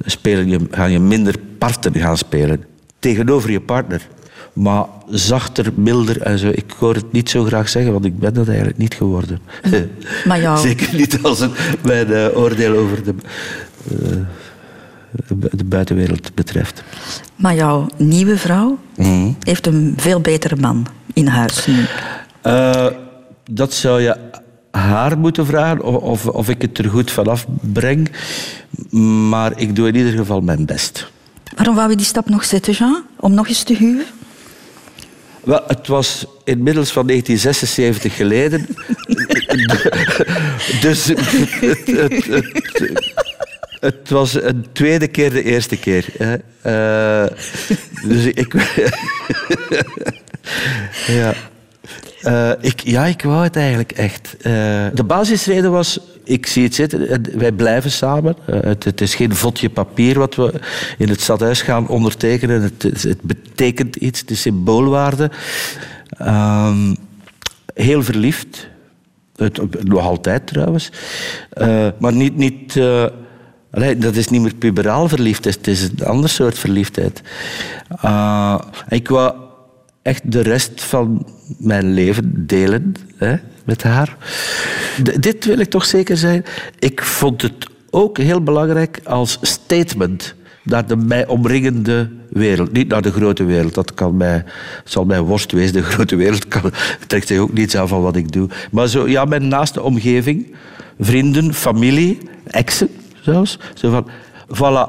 spelen je, gaan je minder parten gaan spelen tegenover je partner. Maar zachter, milder en zo. Ik hoor het niet zo graag zeggen, want ik ben dat eigenlijk niet geworden. Maar jou... Zeker niet als het mijn uh, oordeel over de, uh, de buitenwereld betreft. Maar jouw nieuwe vrouw mm. heeft een veel betere man in huis nu. Uh, dat zou je haar moeten vragen of, of, ik het er goed vanaf breng. Maar ik doe in ieder geval mijn best. Waarom wou je die stap nog zetten, Jean? Om nog eens te huwen? Wel, het was inmiddels van 1976 geleden. dus het, het, het, het, was een tweede keer de eerste keer. Uh, dus ik... ja. Uh, ik, ja, ik wou het eigenlijk echt. Uh, de basisreden was, ik zie het zitten, wij blijven samen. Het, het, is geen vodje papier wat we in het stadhuis gaan ondertekenen. Het, het betekent iets, de symboolwaarde. Ehm, heel verliefd. Het, nog altijd trouwens. maar niet... niet dat is niet meer puberaal verliefdheid, het is een ander soort verliefdheid. ik wou echt de rest van mijn leven delen hè, met haar. Dit wil ik toch zeker zijn. Ik vond het ook heel belangrijk als statement naar de mij omringende wereld. Niet naar de grote wereld. Dat kan mij, zal mij worst wezen. De grote wereld kan, trekt zich ook niets aan van wat ik doe. Maar zo, ja, mijn naaste omgeving, vrienden, familie, exen zelfs. Zo van, voilà,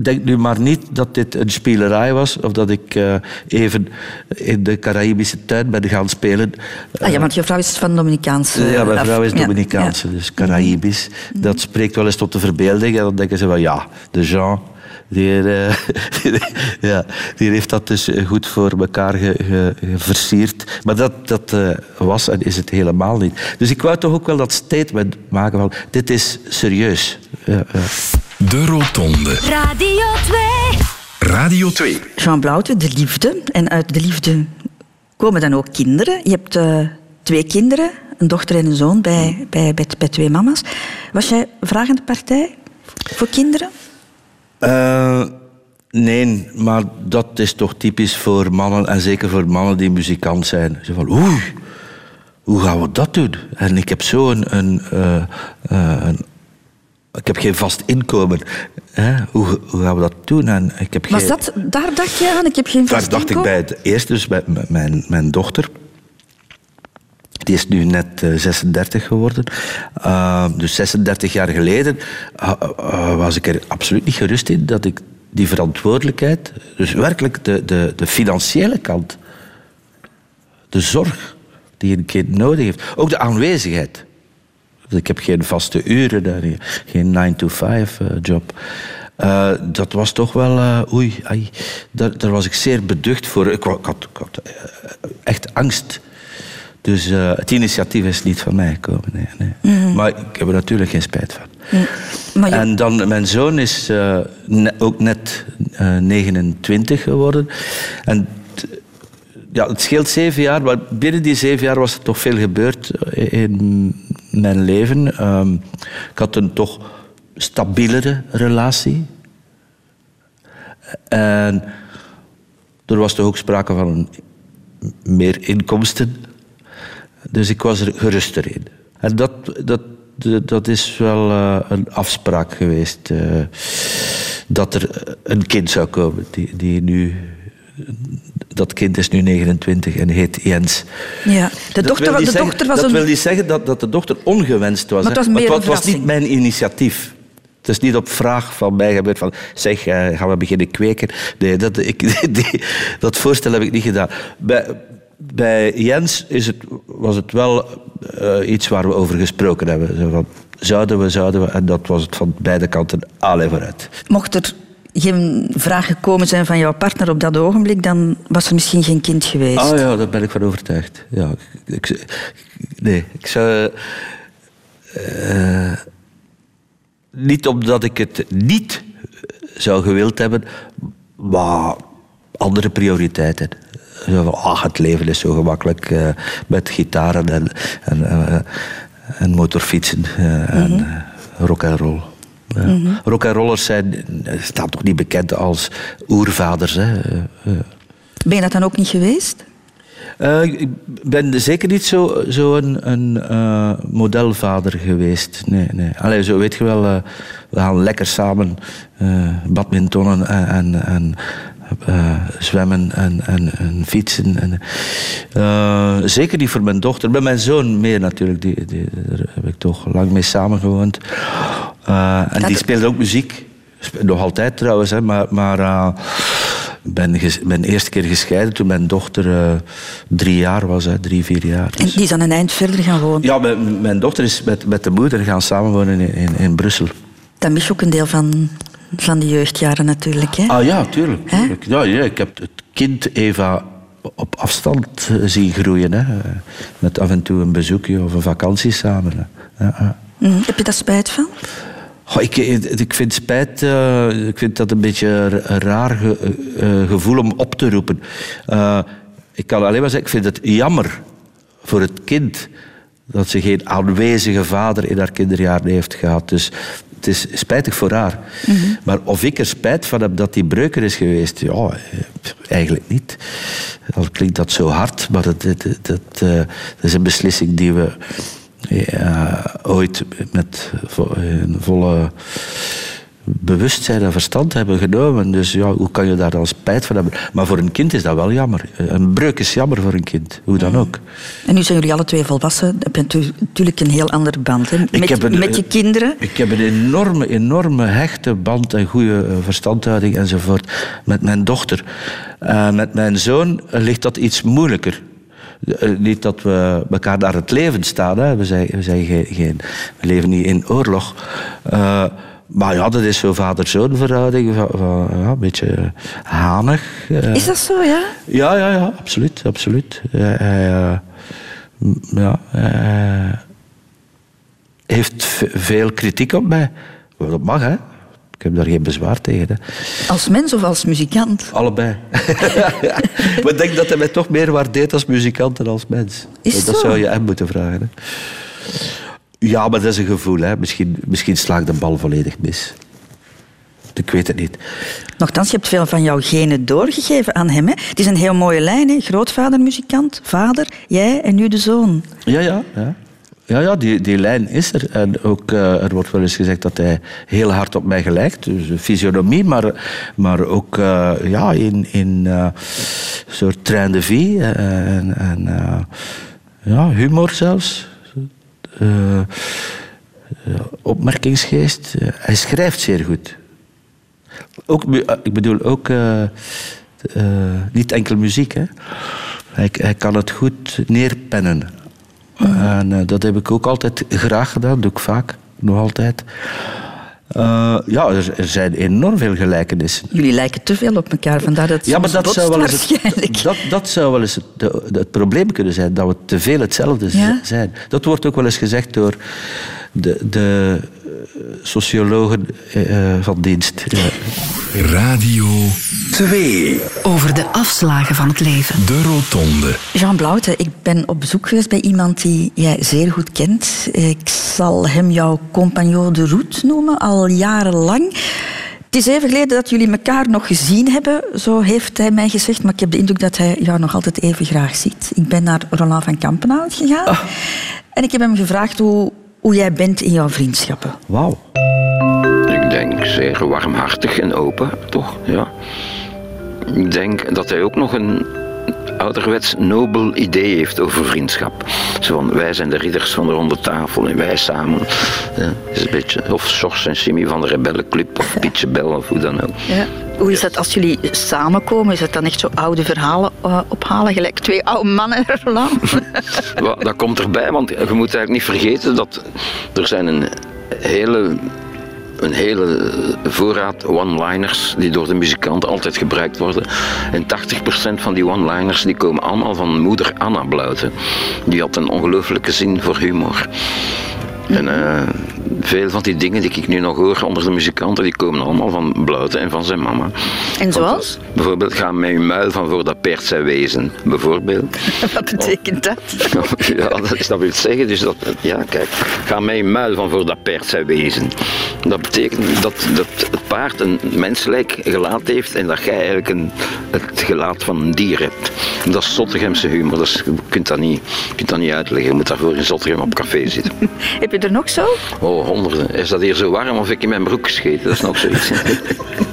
denk nu maar niet dat dit een spelerij was of dat ik uh, even in de Caraïbische tuin ben gaan spelen. Ah, ja, want je vrouw is van Dominicaanse. Ja, mijn vrouw is Dominicaanse, ja. dus Caraïbisch. Mm. Dat spreekt wel eens tot de verbeelding en dan denken ze van ja, de Jean. Die, uh, ja, die heeft dat dus goed voor elkaar ge, ge, versierd. Maar dat, dat uh, was en is het helemaal niet. Dus ik wou toch ook wel dat statement maken van dit is serieus. Ja, ja. De Rotonde. Radio 2. Radio 2. Jean Blauwte, de liefde. En uit de liefde komen dan ook kinderen. Je hebt uh, twee kinderen, een dochter en een zoon, bij, bij, bij, bij twee mama's. Was jij vragende partij voor kinderen? Uh, nee, maar dat is toch typisch voor mannen, en zeker voor mannen die muzikant zijn. Ze van, oei, hoe gaan we dat doen? En ik heb zo een, een, uh, uh, een ik heb geen vast inkomen. Hè? Hoe, hoe, gaan we dat doen? En ik heb Was geen... dat, daar dacht je aan? Ik heb geen vast Daar dacht inkomen? ik bij het eerste, dus bij mijn, mijn dochter. Die is nu net uh, 36 geworden. Uh, dus 36 jaar geleden uh, was ik er absoluut niet gerust in dat ik die verantwoordelijkheid, dus werkelijk de, de, de financiële kant, de zorg die een kind nodig heeft, ook de aanwezigheid. Ik heb geen vaste uren daar, geen 9-to-5 job. Uh, dat was toch wel, uh, oei, ai, daar, daar, was ik zeer beducht voor. Ik, ik had, ik had echt angst. Dus het initiatief is niet van mij gekomen. Nee, nee. Mm -hmm. Maar ik heb er natuurlijk geen spijt van. Mm. Je... En dan, mijn zoon is ne ook net 29 geworden. En ja, het scheelt zeven jaar, maar binnen die zeven jaar was er toch veel gebeurd in mijn leven. Um, ik had een toch stabielere relatie. En er was toch ook sprake van meer inkomsten. Dus ik was er geruster in. En dat, dat, dat is wel uh, een afspraak geweest. Uh, dat er een kind zou komen die, die nu dat kind is nu 29 en heet Jens. Ja, de dochter, dat de zeggen, dochter was dat een... wil niet zeggen dat, dat de dochter ongewenst was. Maar het was, het was, was niet mijn initiatief. Het is niet op vraag van mij gebeurd van zeg, uh, gaan we beginnen kweken. Nee, dat, ik, die, dat voorstel heb ik niet gedaan. Bij, bij Jens is het, was het wel uh, iets waar we over gesproken hebben. Zo van, zouden we, zouden we. En dat was het van beide kanten alle vooruit. Mocht er geen vraag gekomen zijn van jouw partner op dat ogenblik, dan was er misschien geen kind geweest. Ah ja, daar ben ik van overtuigd. Ja, ik, nee, ik zou... Uh, niet omdat ik het niet zou gewild hebben, maar andere prioriteiten. Zo van, ach, het leven is zo gemakkelijk eh, met gitaren en, en, eh, en motorfietsen eh, en Mhm. rock en roll. Ja. Mhm. Rock en rollers zijn, staan toch niet bekend als oervaders. Hè? Eh, eh. Ben je dat dan ook niet geweest? Eh, ik ben zeker niet zo, zo een, een eh, modelvader geweest. Nee, nee. Allee, zo weet je wel, eh, we gaan lekker samen eh, badmintonnen en, en, en eh, zwemmen en, en, en fietsen. En, eh, zeker niet voor mijn dochter. Bij mijn zoon meer natuurlijk. Die, die, daar heb ik toch lang mee samengewoond. Eh en die speelde ook muziek. Nog altijd trouwens, hè, maar... maar eh, ik ben, ben de eerste keer gescheiden toen mijn dochter eh, drie jaar was, hè, drie, vier jaar. En die is dan een eind verder gaan wonen. Ja, mijn, mijn dochter is met, met de moeder gaan samenwonen in, in, in Brussel. Dan mis je ook een deel van, van die jeugdjaren natuurlijk. Hè? Ah ja, tuurlijk. tuurlijk. Ja, ja, ik heb het kind Eva op afstand eh, zien groeien. Hè. Eh, Met af en toe een bezoekje of een vakantie samen. hè. Ja. Mhm. Heb je daar spijt van? Goh, ik, ik vind spijt, eh, ik vind dat een beetje een raar ge- eh, gevoel om op te roepen. Eh, ik kan alleen maar zeggen, ik vind het jammer voor het kind dat ze geen aanwezige vader in haar kinderjaren heeft gehad. Dus het is spijtig voor haar. Maar of ik er spijt van heb dat die breuker is geweest, ja, eh, eigenlijk niet. Al klinkt dat zo hard, maar dat, dat, dat, eh, dat is een beslissing die we ja, ooit met vo- een volle bewustzijn en verstand hebben genomen. Dus ja, hoe kan je daar dan spijt van hebben? Maar voor een kind is dat wel jammer. Een breuk is jammer voor een kind, hoe dan ook. En nu zijn jullie alle twee volwassen. Dan heb je natu- natuurlijk een heel andere band. Hè? Met, een- met je kinderen. Ik heb een enorme, enorme hechte band en goede eh, verstandhouding enzovoort met mijn dochter. Eh, met mijn zoon eh, ligt dat iets moeilijker. Niet dat we elkaar naar het leven staan. Hè. We, zijn, we, zijn geen, geen, we leven niet in oorlog. Eh, maar ja, dat is zo'n vader-zoon verhouding. Van, van, ja, een beetje hanig. eh. Is dat zo, ja? Ja, ja, ja, absoluut. absoluut. Hij, eh, m- ja, hij heeft veel kritiek op mij. Dat mag, hè. Ik heb daar geen bezwaar tegen. Hè. Als mens of als muzikant? Allebei. maar ik denk dat hij mij toch meer waardeert als muzikant dan als mens. Is dat zo? zou je hem moeten vragen. Hè. Ja, maar dat is een gevoel. Hè. Misschien, misschien slaagt de bal volledig mis. Ik weet het niet. Nochtans, je hebt veel van jouw genen doorgegeven aan hem. Hè? Het is een heel mooie lijn. Hè? Grootvader, muzikant, vader, jij en nu de zoon. Ja, ja. ja. Ja, ja die, die lijn is er. En ook, eh, er wordt wel eens gezegd dat hij heel hard op mij gelijkt. Dus fysionomie, maar, maar ook eh, ja, in, in eh, soort train de vie. en, en ja, humor zelfs. Eh, eh, opmerkingsgeest. Eh, hij schrijft zeer goed. Ook, ik bedoel ook niet enkel muziek. Hè. Hij, hij kan het goed neerpennen. En eh, dat heb ik ook altijd graag gedaan, doe ik vaak, nog altijd. Eh, ja, er, er zijn enorm veel gelijkenissen. Jullie lijken te veel op elkaar, vandaar dat het Ja, maar dat zou, wel eens het, dat, dat zou wel eens het, de- het probleem kunnen zijn, dat we te veel hetzelfde Ja? zijn. Dat wordt ook wel eens gezegd door de, de eh, sociologen eh, van dienst. Ja. Radio 2. Over de afslagen van het leven. De Rotonde. Jean Blauwte, ik ben op bezoek geweest bij iemand die jij zeer goed kent. Ik zal hem jouw compagnon de route noemen, al jarenlang. Het is even geleden dat jullie elkaar nog gezien hebben, zo heeft hij mij gezegd. Maar ik heb de indruk dat hij jou nog altijd even graag ziet. Ik ben naar Roland van Kampenhout gegaan. En ik heb hem gevraagd hoe, hoe jij bent in jouw vriendschappen. Wauw. Ik zeer warmhartig en open, toch? Ja. Ik denk dat hij ook nog een ouderwets nobel idee heeft over vriendschap. Zo van, wij zijn de ridders van de ronde tafel en wij samen. Ja, is een beetje, of Sors en Jimmy van de Rebellenclub of Pietje Bel of hoe dan ook. Ja. Hoe is dat als jullie samenkomen? Is het dan echt zo oude verhalen eh, ophalen, gelijk twee oude mannen? Wel, dat komt erbij, want je moet eigenlijk niet vergeten dat er zijn een hele, een hele voorraad one-liners die door de muzikanten altijd gebruikt worden. En 80% van die one-liners die komen allemaal van moeder Anna Blouten. Die had een ongelooflijke zin voor humor. En eh, veel van die dingen die ik nu nog hoor onder de muzikanten, die komen allemaal van Bluiten en van zijn mama. En zoals? Bijvoorbeeld, ga met uw muil van voor dat paard zijn wezen, bijvoorbeeld. Wat betekent dat? Ja, dat, is, dat wil zeggen, dus dat, ja, kijk, ga met je muil van voor dat paard zijn wezen. Dat betekent dat, dat het paard een menselijk gelaat heeft en dat jij eigenlijk een, het gelaat van een dier hebt. Dat is Zottegemse humor, dus je kunt dat niet, je kunt dat niet uitleggen. Je moet daarvoor in Zottegem op café zitten. Je er nog zo? Oh, honderden. Is dat hier zo warm of ik in mijn broek gescheten? Dat is nog zoiets.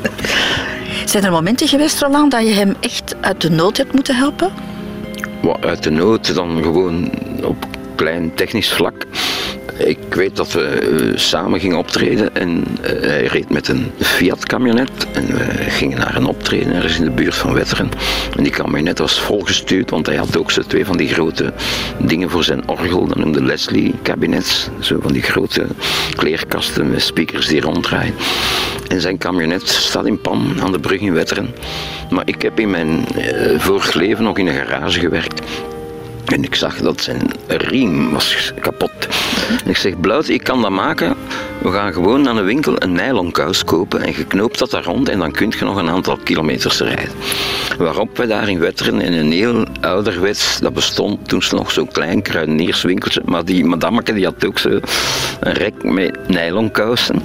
Zijn er momenten geweest, Roland, dat je hem echt uit de nood hebt moeten helpen? Wat, uit de nood dan gewoon op klein technisch vlak. Ik weet dat we eh, samen gingen optreden en eh, hij reed met een Fiat-camionet. En we gingen naar een optreden ergens in de buurt van Wetteren. En die camionet was volgestuurd, want hij had ook zo twee van die grote dingen voor zijn orgel. Dat noemde Leslie-cabinets. Zo van die grote kleerkasten met speakers die ronddraaien. En zijn camionet staat in pan aan de brug in Wetteren. Maar ik heb in mijn vorig leven nog in een garage gewerkt. En ik zag dat zijn riem was kapot. En ik zeg, Blauw, ik kan dat maken. We gaan gewoon naar een winkel een nylonkous kopen en je knoopt dat daar rond en dan kun je nog een aantal kilometers rijden. Waarop we daar in Wetteren in een heel ouderwets, dat bestond toen nog zo'n klein kruidenierswinkeltje, maar die madameke die had ook zo een rek met nylonkousen.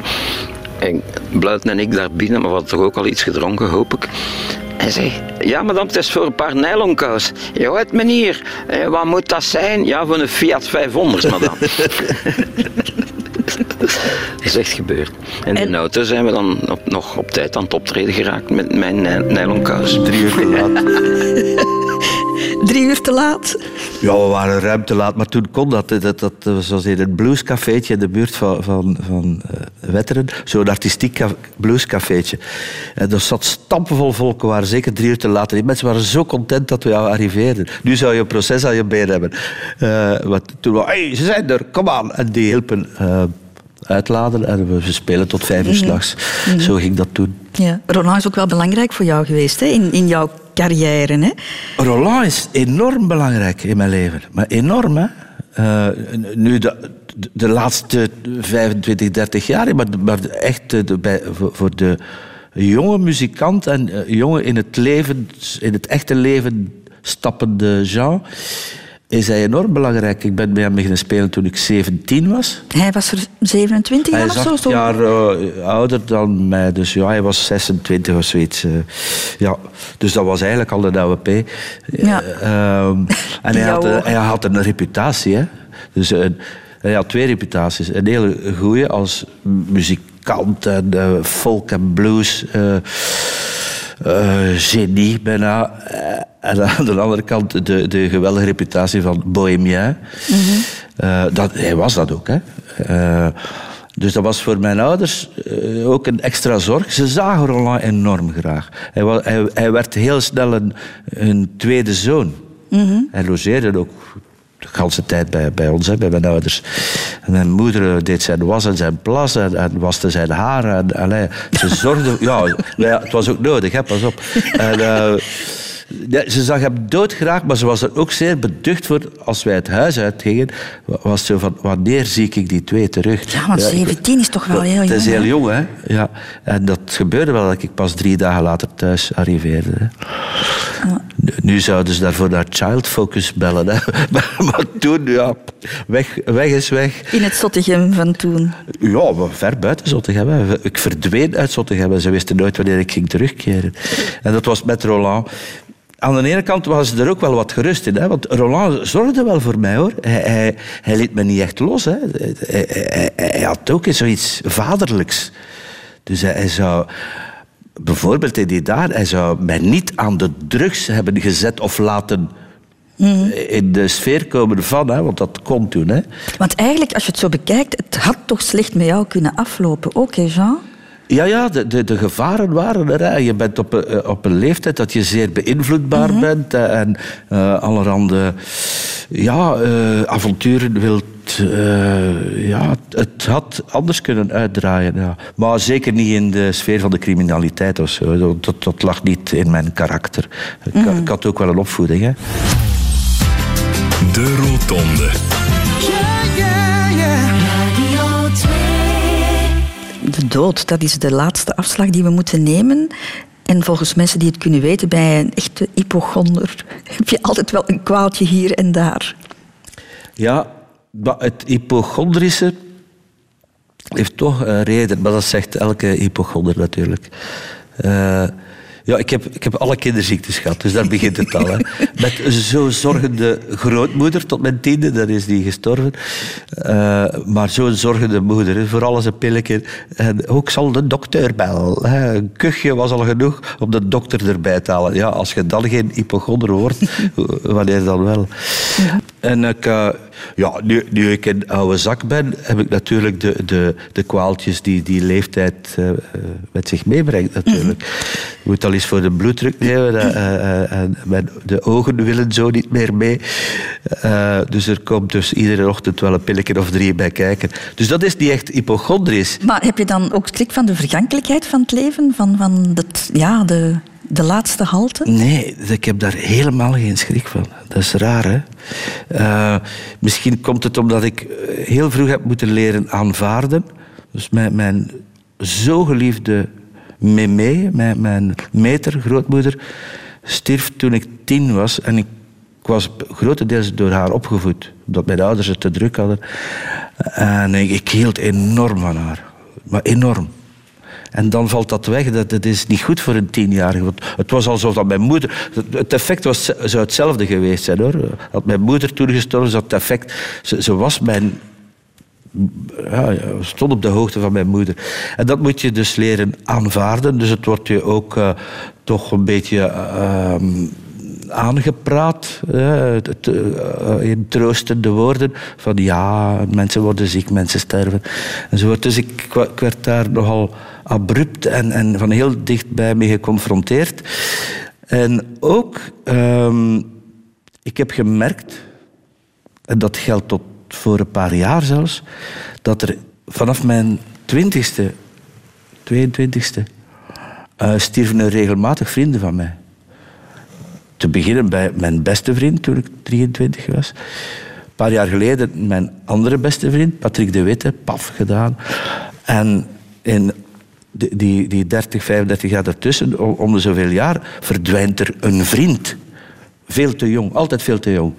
En Bluiten en ik daar binnen, maar we hadden toch ook al iets gedronken, hoop ik. Hij zei, ja madame, het is voor een paar nylonkous. Ja, wat meneer, eh, wat moet dat zijn? Ja, voor een Fiat 500, madame. dat is echt gebeurd. En, in de auto zijn we dan op, nog op tijd aan het optreden geraakt met mijn nylonkous. Drie uur te laat. Drie uur te laat? Ja, we waren ruim te laat, maar toen kon dat. Dat, dat was in het bluescafeetje in de buurt van, van, van uh, Wetteren. Zo'n artistiek bluescafeetje. En er zat stampenvol volk. We waren zeker drie uur te laat. En die mensen waren zo content dat we arriveerden. Nu zou je een proces aan je been hebben. Uh, wat, toen we, hey, ze zijn er, kom aan. En die hielpen uh, uitladen en we spelen tot vijf uur s'nachts. Mm -hmm. Zo ging dat toen. Ja. Roland is ook wel belangrijk voor jou geweest hè? In, in jouw carrière. Hè? Roland is enorm belangrijk in mijn leven. Maar enorm, hè. Uh, nu, de, de laatste 25, 30 jaar, maar, maar echt bij, voor, de jonge muzikant en uh, jonge in het leven, in het echte leven stappende Jean, is hij enorm belangrijk. Ik ben bij hem beginnen spelen toen ik 17 was. Hij was er 27 jaar of zo? Hij is jaar uh, ouder dan mij, dus ja, hij was 26 of zoiets. Uh, ja. Dus dat was eigenlijk al de oude P. Ja. Uh, en hij had, hij had, een reputatie. Hè? Dus hij had twee reputaties. Een hele goede als muzikant en folk en blues. Genie bijna. En aan de andere kant de, de geweldige reputatie van bohemien. Mm -hmm. uh, dat, hij was dat ook. Hè. Dus dat was voor mijn ouders ook een extra zorg. Ze zagen Roland enorm graag. Hij, was, hij, hij werd heel snel een, een tweede zoon. Mm -hmm. Hij logeerde ook hele tijd bij, bij ons, hè, bij mijn ouders. En mijn moeder deed zijn was en zijn plas en, en waste zijn haar. En, ze zorgde... ja, het was ook nodig, hè, pas op. En, ja, ze zag hem doodgraag, maar ze was er ook zeer beducht voor. Als wij het huis uitgingen, was zo van, wanneer zie ik die twee terug? Ja, want 17 is toch wel heel jong. Het is heel jong, hè. Ja. En dat gebeurde wel dat ik pas drie dagen later thuis arriveerde. Hè. Ja. Nu zouden ze daarvoor naar Child Focus bellen. Hè. Maar, maar, toen, ja, weg, weg is weg. In het Zottegem van toen? Ja, ver buiten Zottegem. Ik verdween uit Zottegem. Ze wisten nooit wanneer ik ging terugkeren. En dat was met Roland aan de ene kant was er ook wel wat gerust in. Hè? Want Roland zorgde wel voor mij, hoor. Hij, hij, hij liet me niet echt los. Hè? Hij, hij, hij had ook zoiets vaderlijks. Dus hij, zou... Bijvoorbeeld in die dagen, hij zou mij niet aan de drugs hebben gezet of laten in de sfeer komen van, hè, want dat kon toen. Hè. Want eigenlijk, als je het zo bekijkt, het had toch slecht met jou kunnen aflopen hè Jean? Ja, ja de, de, de, gevaren waren er. Hè. Je bent op een, op een leeftijd dat je zeer beïnvloedbaar mm -hmm. bent en uh, allerhande ja, uh, avonturen wilt. Uh, ja, het had anders kunnen uitdraaien. Ja. Maar zeker niet in de sfeer van de criminaliteit of zo. Dat, dat lag niet in mijn karakter. Ik, mm -hmm. ik had ook wel een opvoeding. Hè. De Rotonde. De dood. Dat is de laatste afslag die we moeten nemen. En volgens mensen die het kunnen weten, bij een echte hypochonder heb je altijd wel een kwaaltje hier en daar. Ja, het hypochondrische heeft toch een reden, maar dat zegt elke hypochonder natuurlijk. Uh, ja, ik heb, ik heb alle kinderziektes gehad, dus daar begint het al. Hè. Met zo'n zorgende grootmoeder tot mijn tiende, dan is die gestorven. Uh, maar zo'n zorgende moeder, voor alles een pilletje. En ook zal de dokter. Hè. Een kuchje was al genoeg om de dokter erbij te halen. Ja, als je dan geen hypochonder wordt, wanneer dan wel? Ja. En ik... Uh, ja, nu, nu ik een oude zak ben, heb ik natuurlijk de, de, de kwaaltjes die die leeftijd uh, met zich meebrengt. Natuurlijk. Je moet al eens voor de bloeddruk nemen uh, en mijn, de ogen willen zo niet meer mee. dus er komt dus iedere ochtend wel een pilletje of drie bij kijken. Dus dat is niet echt hypochondrisch. Maar heb je dan ook schrik van de vergankelijkheid van het leven? Van, van het, ja, de de laatste halte? Nee, ik heb daar helemaal geen schrik van. Dat is raar, hè? Uh, misschien komt het omdat ik eh, heel vroeg heb moeten leren aanvaarden. Dus mijn, mijn zo geliefde Meme, mijn, mijn meter, grootmoeder, stierf toen ik tien was. En ik was grotendeels door haar opgevoed. Omdat mijn ouders het te druk hadden. En ik, ik hield enorm van haar. Maar enorm. En dan valt dat weg. Dat, dat is niet goed voor een tienjarige. Want het was alsof dat mijn moeder... Het effect was, zou hetzelfde geweest zijn, hoor. Had mijn moeder toen gestorven, zou het effect... Ze, was mijn... Ja, stond op de hoogte van mijn moeder. En dat moet je dus leren aanvaarden. Dus het wordt je ook uh, toch een beetje... Uh, aangepraat, uh, in troostende woorden, van ja, mensen worden ziek, mensen sterven. Enzovoort. Dus ik, werd daar nogal abrupt en, en van heel dichtbij mee geconfronteerd. En ook, um, ik heb gemerkt, en dat geldt tot voor een paar jaar zelfs, dat er vanaf mijn twintigste, 22e, uh, stierven er regelmatig vrienden van mij. Te beginnen bij mijn beste vriend toen ik 23 was. Een paar jaar geleden mijn andere beste vriend, Patrick de Witte, paf gedaan. En in die, die 30, 35 jaar ertussen, om de zoveel jaar, verdwijnt er een vriend. Veel te jong, altijd veel te jong.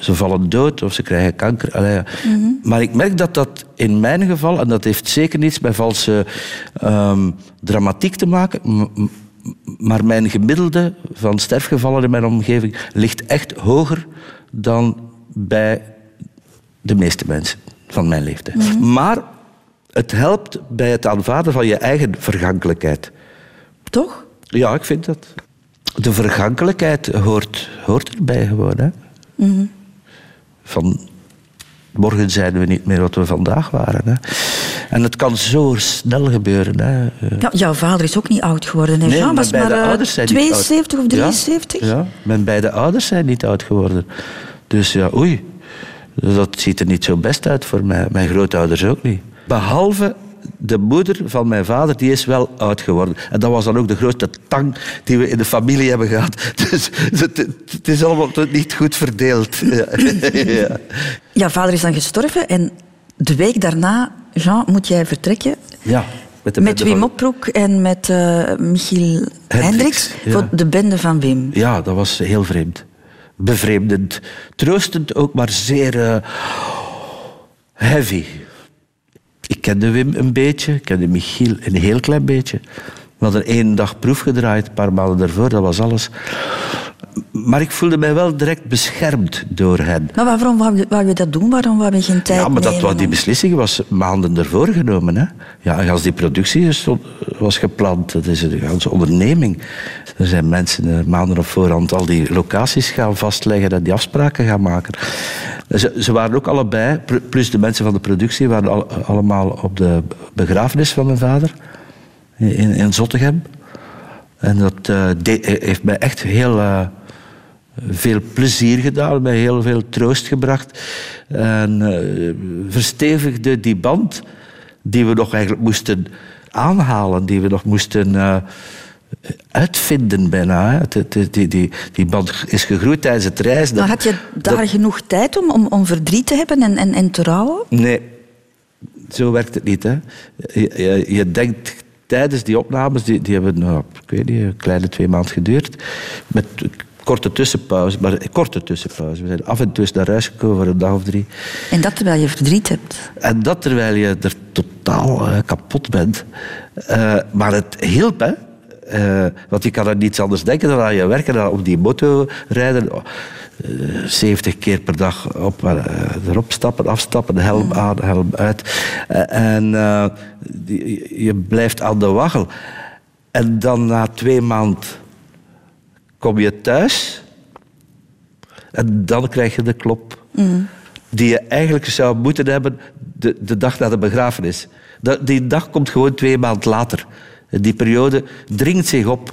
Ze vallen dood of ze krijgen kanker. Allee, mhm. Maar ik merk dat dat in mijn geval, en dat heeft zeker niets met valse um, dramatiek te maken, maar mijn gemiddelde van sterfgevallen in mijn omgeving ligt echt hoger dan bij de meeste mensen van mijn leeftijd. Mhm. Maar het helpt bij het aanvaarden van je eigen vergankelijkheid. Toch? Ja, ik vind dat. De vergankelijkheid hoort, hoort erbij gewoon. Hè? Mhm. Van morgen zijn we niet meer wat we vandaag waren. Hè? En het kan zo snel gebeuren. Hè? Ja, jouw vader is ook niet oud geworden. Hè? Nee, Jean was maar uh, zijn 72 of 73? Ja, ja, mijn beide ouders zijn niet oud geworden. Dus ja, oei. Dat ziet er niet zo best uit voor mij. Mijn grootouders ook niet. Behalve de moeder van mijn vader, die is wel oud geworden. En dat was dan ook de grootste tang die we in de familie hebben gehad. Dus het, is allemaal niet goed verdeeld. Ja. ja. Jouw vader is dan gestorven en de week daarna, Jean, moet jij vertrekken. Ja. Met, de met Wim van... Oproek en met uh, Michiel Hendricks, voor de bende van Wim. Ja, dat was heel vreemd. Bevreemdend. Troostend ook, maar zeer uh, heavy. Ik kende Wim een beetje, ik kende Michiel een heel klein beetje. We hadden één dag proef gedraaid, een paar maanden daarvoor, dat was alles. Maar ik voelde mij wel direct beschermd door hen. Maar waarom wou je dat doen? Waarom wou je geen tijd Ja, maar dat was, die beslissing was maanden ervoor genomen. Hè? Ja, en als die productie was gepland, dat is een ganse onderneming. Er zijn mensen eh, maanden op voorhand al die locaties gaan vastleggen en die afspraken gaan maken. Ze, ze waren ook allebei, plus de mensen van de productie, waren allemaal op de begrafenis van mijn vader in, in Zottegem. En dat uh, heeft mij echt heel uh, veel plezier gedaan, mij heel veel troost gebracht. En uh, verstevigde die band die we nog eigenlijk moesten aanhalen, die we nog moesten uitvinden bijna. Die, die, die, die, band is gegroeid tijdens het reizen. Maar had je daar genoeg tijd om, om, om verdriet te hebben en, en, en te rouwen? Nee. zo werkt het niet. Hè. Je, je, je denkt tijdens die opnames, die, die hebben nou, ik weet niet, een kleine twee maanden geduurd, met korte tussenpauze, maar een korte tussenpauze. We zijn af en toe naar huis gekomen voor een dag of drie. En dat terwijl je verdriet hebt. En dat terwijl je er totaal eh, kapot bent. Eh, maar het hielp, hè. Eh, want je kan aan niets anders denken dan aan je werken, dan op die moto rijden. Oh, eh, 70 keer per dag op, erop stappen, afstappen, helm aan, helm uit. En die- je blijft aan de waggel. En dan na twee maanden kom je thuis en dan krijg je de klop die je eigenlijk zou moeten hebben de, de dag na de begrafenis. Dat, die dag komt gewoon twee maanden later. Die periode dringt zich op.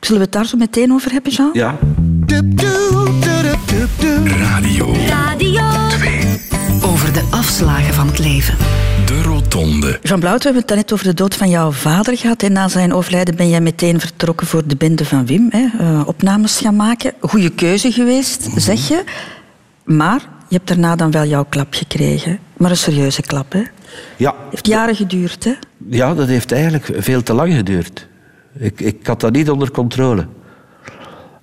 Zullen we het daar zo meteen over hebben, Jean? Ja. Radio Radio de afslagen van het leven. De Rotonde. Jean Blauw, we hebben het net over de dood van jouw vader gehad. En na zijn overlijden ben jij meteen vertrokken voor de bende van Wim. Hè? eh, opnames gaan maken. Goeie keuze geweest, zeg je. Maar je hebt daarna dan wel jouw klap gekregen. Maar een serieuze klap, hè? Ja, Heeft jaren geduurd, hè? ja, dat heeft eigenlijk veel te lang geduurd. Ik, ik had dat niet onder controle.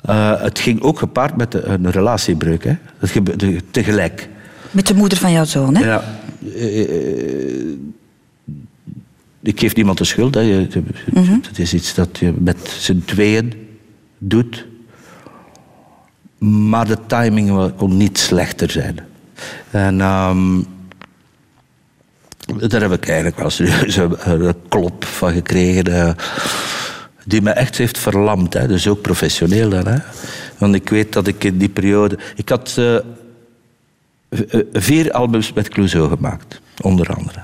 Eh, het ging ook gepaard met een relatiebreuk. Hè. Dat gebeurde tegelijk. Met de moeder van jouw zoon, hè? Ja. Eh, ik geef niemand de schuld. Hè. Je- Het is iets dat je met z'n tweeën doet. Maar de timing kon niet slechter zijn. En ehm, daar heb ik eigenlijk wel serieus een, klop van gekregen. eh, die me echt heeft verlamd. Hè. Dus ook professioneel dan. Hè. Want ik weet dat ik in die periode... Ik had eh, vier albums met Clouseau gemaakt, onder andere.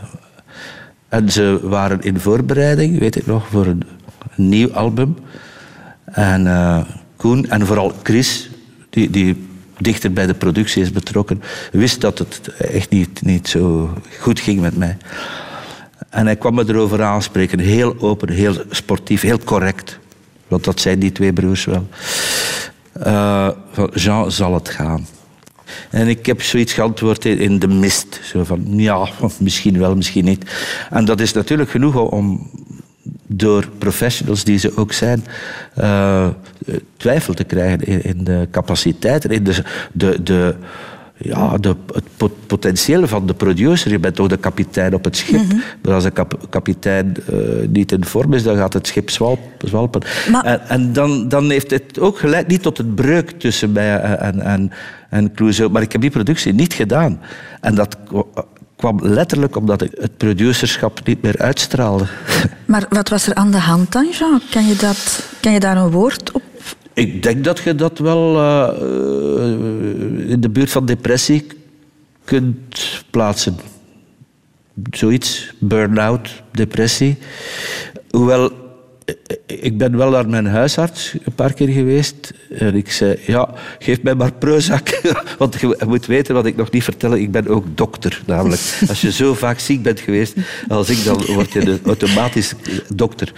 En ze waren in voorbereiding, weet ik nog, voor een, nieuw album. En eh, Koen en vooral Chris, die, die dichter bij de productie is betrokken, wist dat het echt niet, niet zo goed ging met mij. En hij kwam me erover aanspreken, heel open, heel sportief, heel correct. Want dat zijn die twee broers wel. Eh, van Jean zal het gaan. En ik heb zoiets geantwoord in- de mist. Zo van, ja, misschien wel, misschien niet. En dat is natuurlijk genoeg om door professionals die ze ook zijn, eh, twijfel te krijgen in, in de capaciteiten, in de, de, de, ja, de, het pot- potentieel van de producer. Je bent toch de kapitein op het schip. Maar als de kap- kapitein eh, niet in vorm is, dan gaat het schip zwalp, zwalpen. Maar- En, en dan, dan heeft het ook geleid niet tot het breuk tussen mij en, en, en Clouseau. Maar ik heb die productie niet gedaan. En dat kwa- kwam letterlijk omdat ik het producerschap niet meer uitstraalde. Maar wat was er aan de hand dan, Jean? Kan je, dat, kan je daar een woord op? Ik denk dat je dat wel eh, eh, in de buurt van depressie kunt plaatsen. Zoiets, burn-out, depressie. Hoewel, ik ben wel naar mijn huisarts een paar keer geweest. En ik zei, ja, geef mij maar Prozac. Want je moet weten wat ik nog niet vertel. Ik ben ook dokter, namelijk. Als je zo vaak ziek bent geweest als ik, dan word je automatisch dokter.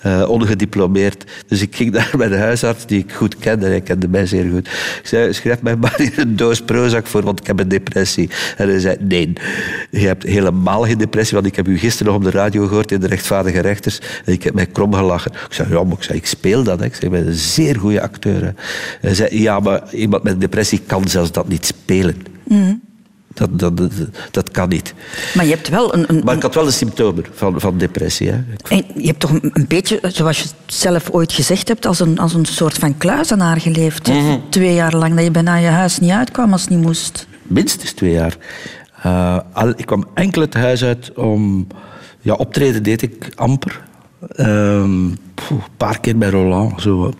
eh, ongediplomeerd. Dus ik ging naar mijn huisarts, die ik goed kende. Hij kende mij zeer goed. Ik zei, schrijf mij maar hier een doos Prozac voor, want ik heb een depressie. En hij zei, nee, je hebt helemaal geen depressie, want ik heb u gisteren nog op de radio gehoord in de rechtvaardige rechters. En ik heb mij krom gelachen. Ik zei, ja, maar ik, zei, ik speel dat. Hè. Ik zei, ik ben een zeer goede acteur. Hè. Hij zei, ja, maar iemand met depressie kan zelfs dat niet spelen. Dat, dat, dat, dat kan niet. Maar je hebt wel een... een Maar ik had wel de symptomen van, van depressie. Hè. En je hebt toch een, beetje, zoals je zelf ooit gezegd hebt, als een, als een soort van kluizenaar geleefd. hè? Twee jaar lang dat je bijna je huis niet uitkwam als het niet moest. minstens twee jaar. Eh, al, ik kwam enkel het huis uit om... Ja, optreden deed ik amper. Ehm, een paar keer bij Roland, zo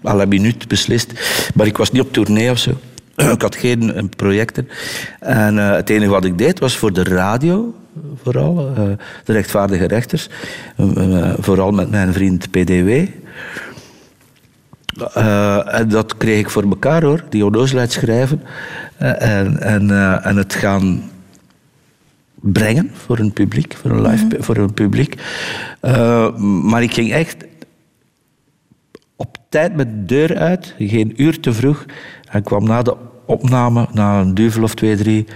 la minuut beslist. Maar ik was niet op tournee of zo. Ik had geen eh, projecten. En eh, het enige wat ik deed was voor de radio, vooral. eh, de rechtvaardige rechters. Eh, eh, vooral met mijn vriend PDW. En dat kreeg ik voor elkaar hoor, die onnozelheid schrijven en, en, en het gaan brengen voor een publiek, voor een live voor een publiek. Eh, maar ik ging echt op tijd met de deur uit, geen uur te vroeg, en kwam na de opname, na een duvel of twee, drie,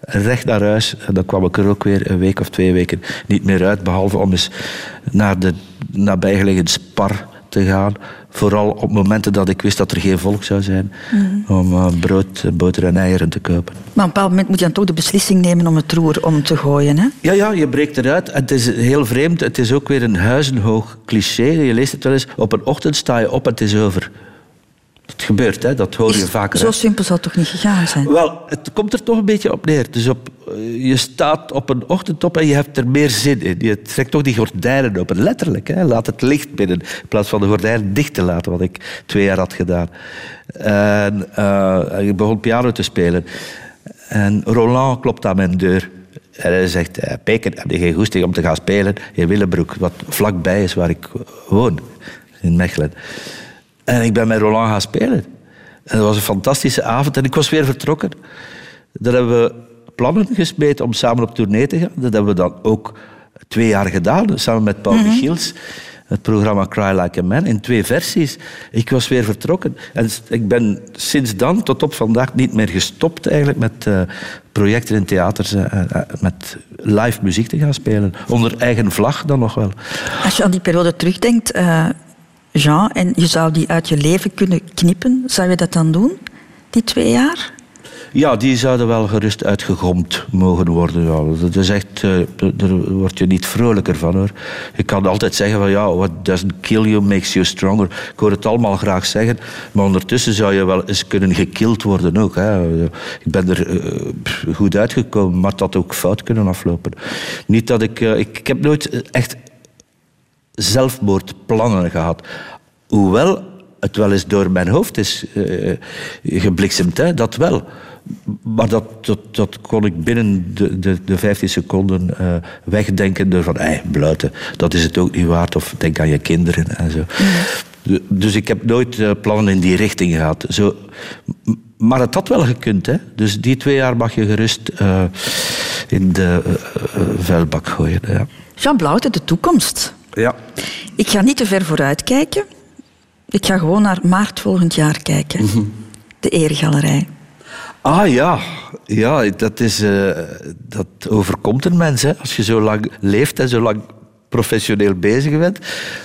recht naar huis. En dan kwam ik er ook weer een week of twee weken niet meer uit, behalve om eens naar de nabijgelegen Spar te gaan. Vooral op momenten dat ik wist dat er geen volk zou zijn. Om uh, brood, boter en eieren te kopen. Maar op een bepaald moment moet je dan toch de beslissing nemen om het roer om te gooien. Hè? Ja, ja, je breekt eruit. Het is heel vreemd. Het is ook weer een huizenhoog cliché. Je leest het wel eens. Op een ochtend sta je op en het is over. Het gebeurt, hè? dat hoor je Is- vaker. Zo hè. simpel zou het toch niet gegaan zijn? Wel, het komt er toch een beetje op neer. Dus op, eh, je staat op een ochtend op en je hebt er meer zin in. Je trekt toch die gordijnen open, letterlijk. Hè? Laat het licht binnen, in plaats van de gordijnen dicht te laten, wat ik twee jaar had gedaan. En eh, ik begon piano te spelen. En Roland klopt aan mijn deur. En hij zegt, eh, Peken, heb je geen goesting om te gaan spelen in Willebroek, wat vlakbij is waar ik woon, in Mechelen. En ik ben met Roland gaan spelen. En dat was een fantastische avond en ik was weer vertrokken. Dan hebben we plannen gesmeed om samen op tournee te gaan. Dat hebben we dan ook twee jaar gedaan, samen met Paul Michiels. Het programma Cry Like a Man in twee versies. Ik was weer vertrokken. En ik ben sinds dan tot op vandaag niet meer gestopt eigenlijk met eh, projecten in theaters, eh, met live muziek te gaan spelen. Onder eigen vlag dan nog wel. Als je aan die periode terugdenkt, Jean, en je zou die uit je leven kunnen knippen, zou je dat dan doen? Die twee jaar? Ja, die zouden wel gerust uitgegomd mogen worden. Dat is echt, eh, daar word je niet vrolijker van hoor. Je kan altijd zeggen van ja, what doesn't kill you makes you stronger. Ik hoor het allemaal graag zeggen, maar ondertussen zou je wel eens kunnen gekild worden ook. Hè. Ik ben er eh, goed uitgekomen, maar het had ook fout kunnen aflopen. Niet dat ik, eh, ik, ik heb nooit echt zelfmoordplannen gehad. Hoewel het wel eens door mijn hoofd is eh, gebliksemd, hè, dat wel. Maar dat, dat, dat kon ik binnen de, de, de 15 seconden eh, wegdenken door van, ei, bluiten, dat is het ook niet waard. Of denk aan je kinderen en zo. Du- Dus ik heb nooit plannen in die richting gehad. Zo, maar het had wel gekund. Hè? Dus die twee jaar mag je gerust in de vuilbak gooien. Ja. Jean Blauwte, de toekomst. Ja. Ik ga niet te ver vooruit kijken. Ik ga gewoon naar maart volgend jaar kijken. Mhm. De Eregalerij. Ah ja, ja dat, is, eh, dat overkomt een mens. Hè. Als je zo lang leeft en zo lang professioneel bezig bent,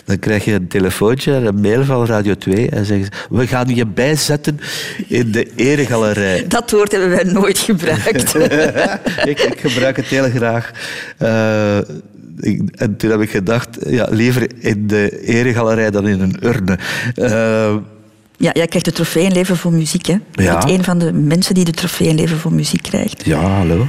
dan krijg je een telefoontje en een mail van Radio 2 en zeggen ze, we gaan je bijzetten in de eregalerij. Dat woord hebben wij nooit gebruikt. ik, ik gebruik het heel graag. Eh, ik- en toen heb ik gedacht, ja, liever in de eregalerij dan in een urne. Eh, ja, jij krijgt de trofee in Leven voor Muziek. Hè? Ja. bent een van de mensen die de trofee in Leven voor Muziek krijgt. ja, hallo.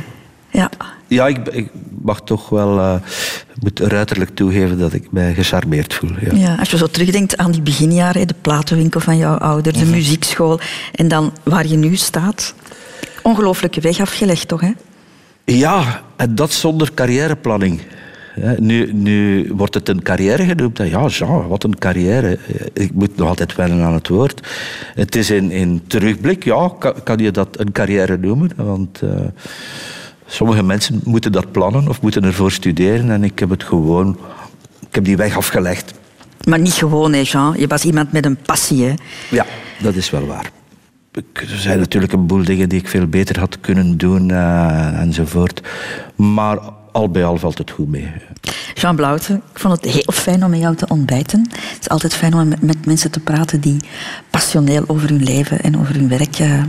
Ja. Ja, ik, ik mag toch wel ik moet ruiterlijk toegeven dat ik mij gecharmeerd voel. Ja. Ja, als je zo terugdenkt aan die beginjaren, de platenwinkel van jouw ouders, Mhm. de muziekschool en dan waar je nu staat. Ongelooflijke weg afgelegd, toch? Hè? Ja, en dat zonder carrièreplanning. Nu, nu wordt het een carrière genoemd. Ja, Jean, wat een carrière. Ik moet nog altijd wennen aan het woord. Het is in, in terugblik, ja, kan, kan je dat een carrière noemen. Want eh, sommige mensen moeten dat plannen of moeten ervoor studeren. En ik heb het gewoon... Ik heb die weg afgelegd. Maar niet gewoon, hè, Jean. Je was iemand met een passie. Hè? Ja, dat is wel waar. Er zijn natuurlijk een boel dingen die ik veel beter had kunnen doen eh, enzovoort. Maar al bij al valt het goed mee. Jean Blauwte, ik vond het heel fijn om met jou te ontbijten. Het is altijd fijn om met, mensen te praten die passioneel over hun leven en over hun werk eh,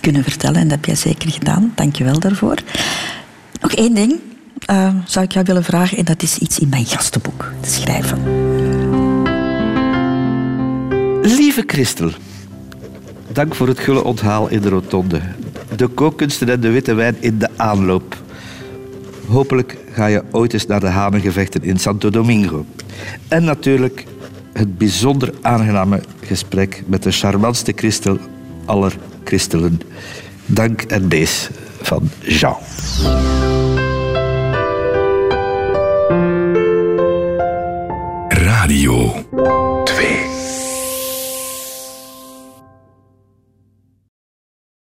kunnen vertellen. En dat heb jij zeker gedaan. Dank je wel daarvoor. Nog één ding eh, zou ik jou willen vragen, en dat is iets in mijn gastenboek te schrijven. Lieve Christel, dank voor het gulle onthaal in de rotonde. De kookkunsten en de witte wijn in de aanloop. Hopelijk ga je ooit eens naar de hanengevechten in Santo Domingo. En natuurlijk het bijzonder aangename gesprek met de charmantste Christel aller christelen. Dank en bees van Jean. Radio.